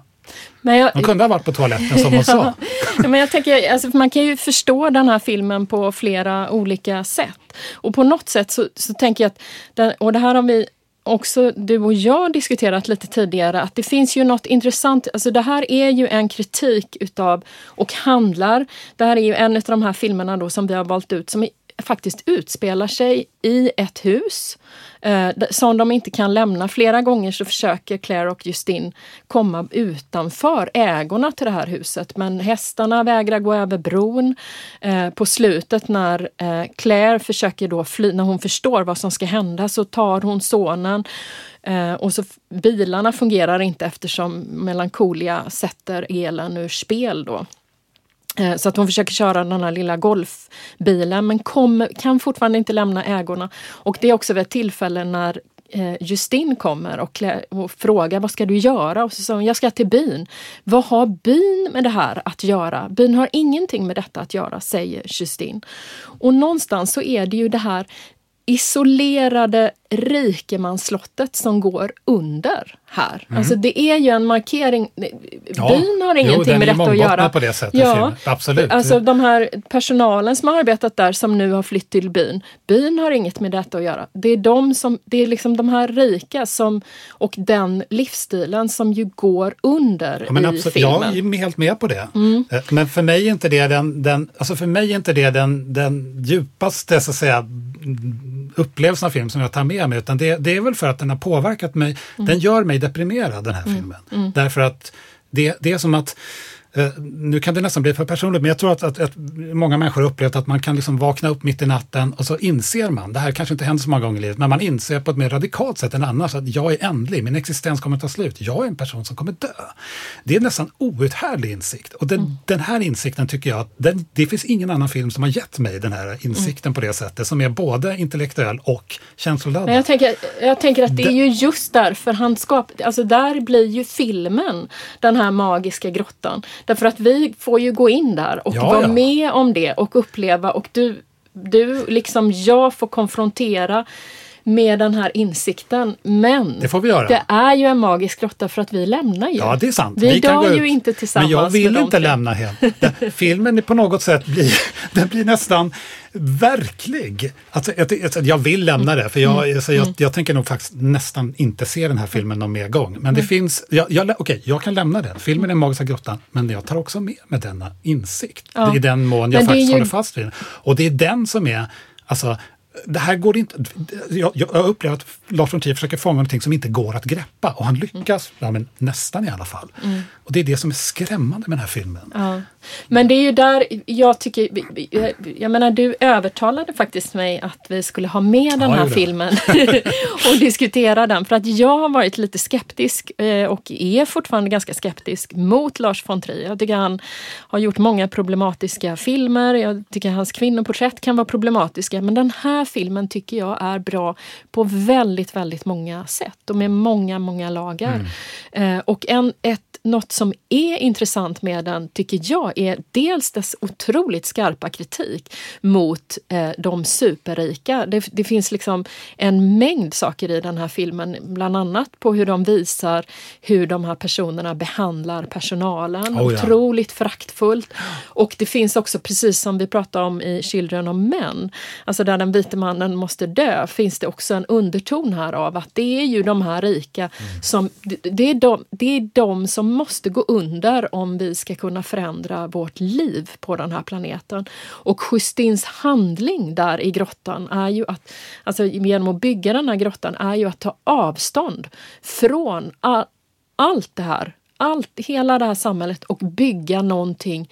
Men jag, De kunde ha varit på toaletten som *laughs* hon sa. Men jag tänker, alltså, man kan ju förstå den här filmen på flera olika sätt. Och på något sätt så, så tänker jag att, den, och det här har vi också du och jag diskuterat lite tidigare, att det finns ju något intressant, alltså det här är ju en kritik utav, och handlar, det här är ju en av de här filmerna då som vi har valt ut som faktiskt utspelar sig i ett hus eh, som de inte kan lämna. Flera gånger så försöker Claire och Justin komma utanför ägorna till det här huset men hästarna vägrar gå över bron. Eh, på slutet när eh, Claire försöker då fly, när hon förstår vad som ska hända så tar hon sonen eh, och så bilarna fungerar inte eftersom Melancholia sätter elen ur spel då. Eh, så att hon försöker köra den här lilla golfbilen men kom, kan fortfarande inte lämna ägorna. Och det är också vid ett tillfälle när eh, Justin kommer och, klä, och frågar vad ska du göra? Och så säger hon, jag ska till byn. Vad har byn med det här att göra? Byn har ingenting med detta att göra, säger Justin. Och någonstans så är det ju det här isolerade rikemansslottet som går under här. Mm. Alltså det är ju en markering. Ja. Byn har Jo, ingenting den med detta att göra. på det sättet, filmen. Absolut. Alltså de här personalen som har arbetat där som nu har flytt till byn. Byn har inget med detta att göra. Det är de som, det är liksom de här rika som, och den livsstilen som ju går under Ja, men i absolut, filmen. jag är helt med på det. Mm. Eh, Men för mig är inte det den, den, alltså för mig är inte det den, den djupaste så att säga, upplevelsen av film som jag tar med mig, utan det, det är väl för att den har påverkat mig. Mm. Den gör mig deprimerad, den här filmen. Därför att det, det är som att nu kan det nästan bli för personligt, men jag tror att, att, att många människor upplevt att man kan liksom vakna upp mitt i natten och så inser man, det här kanske inte händer så många gånger i livet, men man inser på ett mer radikalt sätt än annars att jag är ändlig, min existens kommer att ta slut, jag är en person som kommer dö. Det är nästan outhärdlig insikt. Och den, den här insikten tycker jag, att den, det finns ingen annan film som har gett mig den här insikten på det sättet, som är både intellektuell och känsloladdad. Jag tänker, jag tänker att det är ju just därför han skapade, alltså där blir ju filmen den här magiska grottan. Därför att vi får ju gå in där och Ja, vara ja. med om det och uppleva och du, du liksom jag får konfrontera med den här insikten. Men Det får vi göra. det är ju en magisk grotta för att vi lämnar ju. Ja, det är sant. Vi, kan dör ju ut. inte tillsammans Men jag vill inte lämna. Den- *laughs* Filmen är på något sätt blir, *laughs* den blir nästan verklig. Alltså, jag, jag- jag vill lämna det, för Mm. jag, alltså, jag, jag tänker nog faktiskt nästan inte se den här filmen någon mer gång. Men det Mm. finns, jag, jag, okej, jag kan lämna den. Filmen är Magiska grottan, men jag tar också med mig denna insikt. Ja. I den mån jag Men faktiskt ju- håller fast vid den. Och det är den som är, alltså, det här går inte... Jag, jag upplever att Lars von Trier försöker fånga någonting som inte går att greppa och han lyckas, ja, men nästan i alla fall. Och det är det som är skrämmande med den här filmen. Ja. Men det är ju där jag tycker, jag menar du övertalade faktiskt mig att vi skulle ha med den Ja, här gjorde filmen *laughs* och diskutera den. För att jag har varit lite skeptisk eh, och är fortfarande ganska skeptisk mot Lars von Trier. Jag tycker han har gjort många problematiska filmer. Jag tycker hans kvinnoporträtt kan vara problematiska. Men den här filmen tycker jag är bra på väldigt, väldigt många sätt och med många, många lagar. Eh, och en, ett, något som är intressant med den, tycker jag, är dels dess otroligt skarpa kritik mot eh, de superrika. Det, det, finns liksom en mängd saker i den här filmen, bland annat på hur de visar hur de här personerna behandlar personalen. Oh ja. Otroligt föraktfullt. Och det finns också, precis som vi pratade om i Children of Men, alltså där den vite mannen måste dö, finns det också en underton här av att det är ju de här rika mm. som, det är de, det är de som måste gå under om vi ska kunna förändra vårt liv på den här planeten. Och Justins handling där i grottan är ju att, alltså genom att bygga den här grottan, är ju att ta avstånd från all, allt det här allt, hela det här samhället och bygga någonting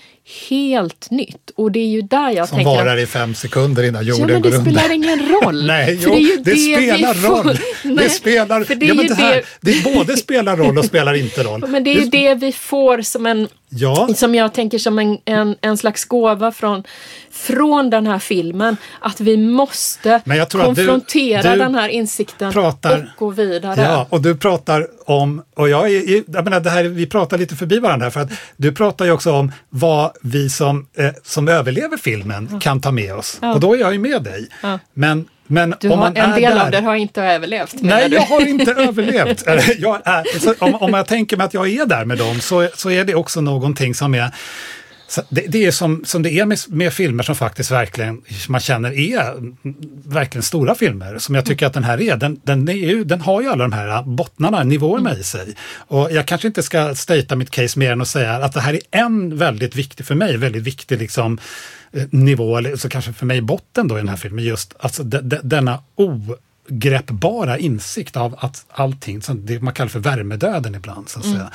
helt nytt. Och det är ju där jag Som tänker... Som varar i fem sekunder innan jorden ja, men går under. Det spelar ingen *laughs* roll. Nej, jo, det, det, spelar roll. *laughs* Nej, det spelar, för det, ja, men det, här, det... det både spelar roll och spelar inte roll. *laughs* Men det är ju det vi får som en Ja. Som jag tänker som en, en, en slags gåva från, från den här filmen. Att vi måste konfrontera du, du den här insikten pratar, och gå vidare. Ja, och du pratar om, och jag, är, jag menar det här, vi pratar lite förbi varandra för att du pratar ju också om vad vi som, eh, som överlever filmen ja. kan ta med oss. Ja. Och då är jag ju med dig. Men men du om har, man en del där, av det har inte överlevt. Nej, jag har inte *laughs* överlevt. Jag är, om, om jag tänker mig att jag är där med dem så, så är det också någonting som är det, det, är som, som det är med, med, filmer som faktiskt verkligen man känner är verkligen stora filmer. Som jag tycker att den här är. Den, den, är ju, den har ju alla de här bottnarna, nivåerna i sig. Och jag kanske inte ska stata mitt case mer än att säga att det här är en väldigt viktig, för mig, väldigt viktig liksom, nivå, eller så kanske för mig botten då i den här filmen, just alltså de, de, denna ogreppbara insikt av att allting, det man kallar för värmedöden ibland, så att mm. säga.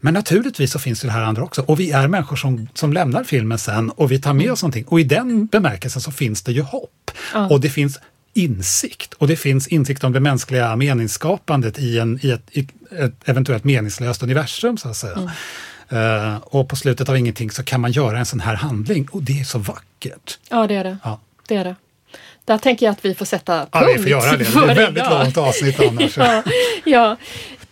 Men naturligtvis så finns det här andra också. Och vi är människor som, som lämnar filmen sen och vi tar med oss någonting. Och i den bemärkelsen så finns det ju hopp. Mm. Och det finns insikt. Och det finns insikt om det mänskliga meningsskapandet i, en, i, ett, i ett eventuellt meningslöst universum, så att säga. Mm. Uh, och på slutet av ingenting så kan man göra en sån här handling och det är så vackert. Ja, det är det. Ja. det, är det. Där tänker jag att vi får sätta punkt. Ja, vi får göra det. Det ett väldigt långt avsnitt annars. *laughs* ja,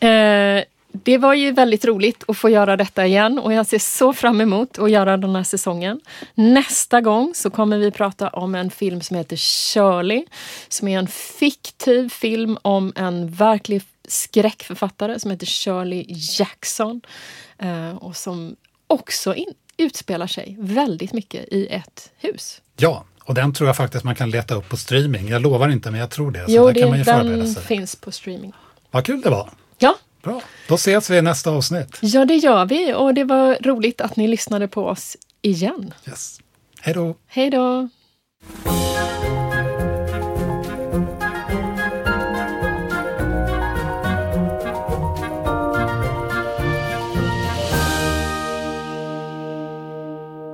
ja. Uh, det var ju väldigt roligt att få göra detta igen och jag ser så fram emot att göra den här säsongen. Nästa gång så kommer vi prata om en film som heter Shirley, som är en fiktiv film om en verklig skräckförfattare som heter Shirley Jackson eh, och som också in, utspelar sig väldigt mycket i ett hus. Ja, och den tror jag faktiskt man kan leta upp på streaming. Jag lovar inte, men jag tror det. Så jo, det, kan man ju den finns på streaming. Vad kul det var! Ja, Bra, då ses vi i nästa avsnitt. Ja, det gör vi och det var roligt att ni lyssnade på oss igen. Yes. Hej då! Hej då!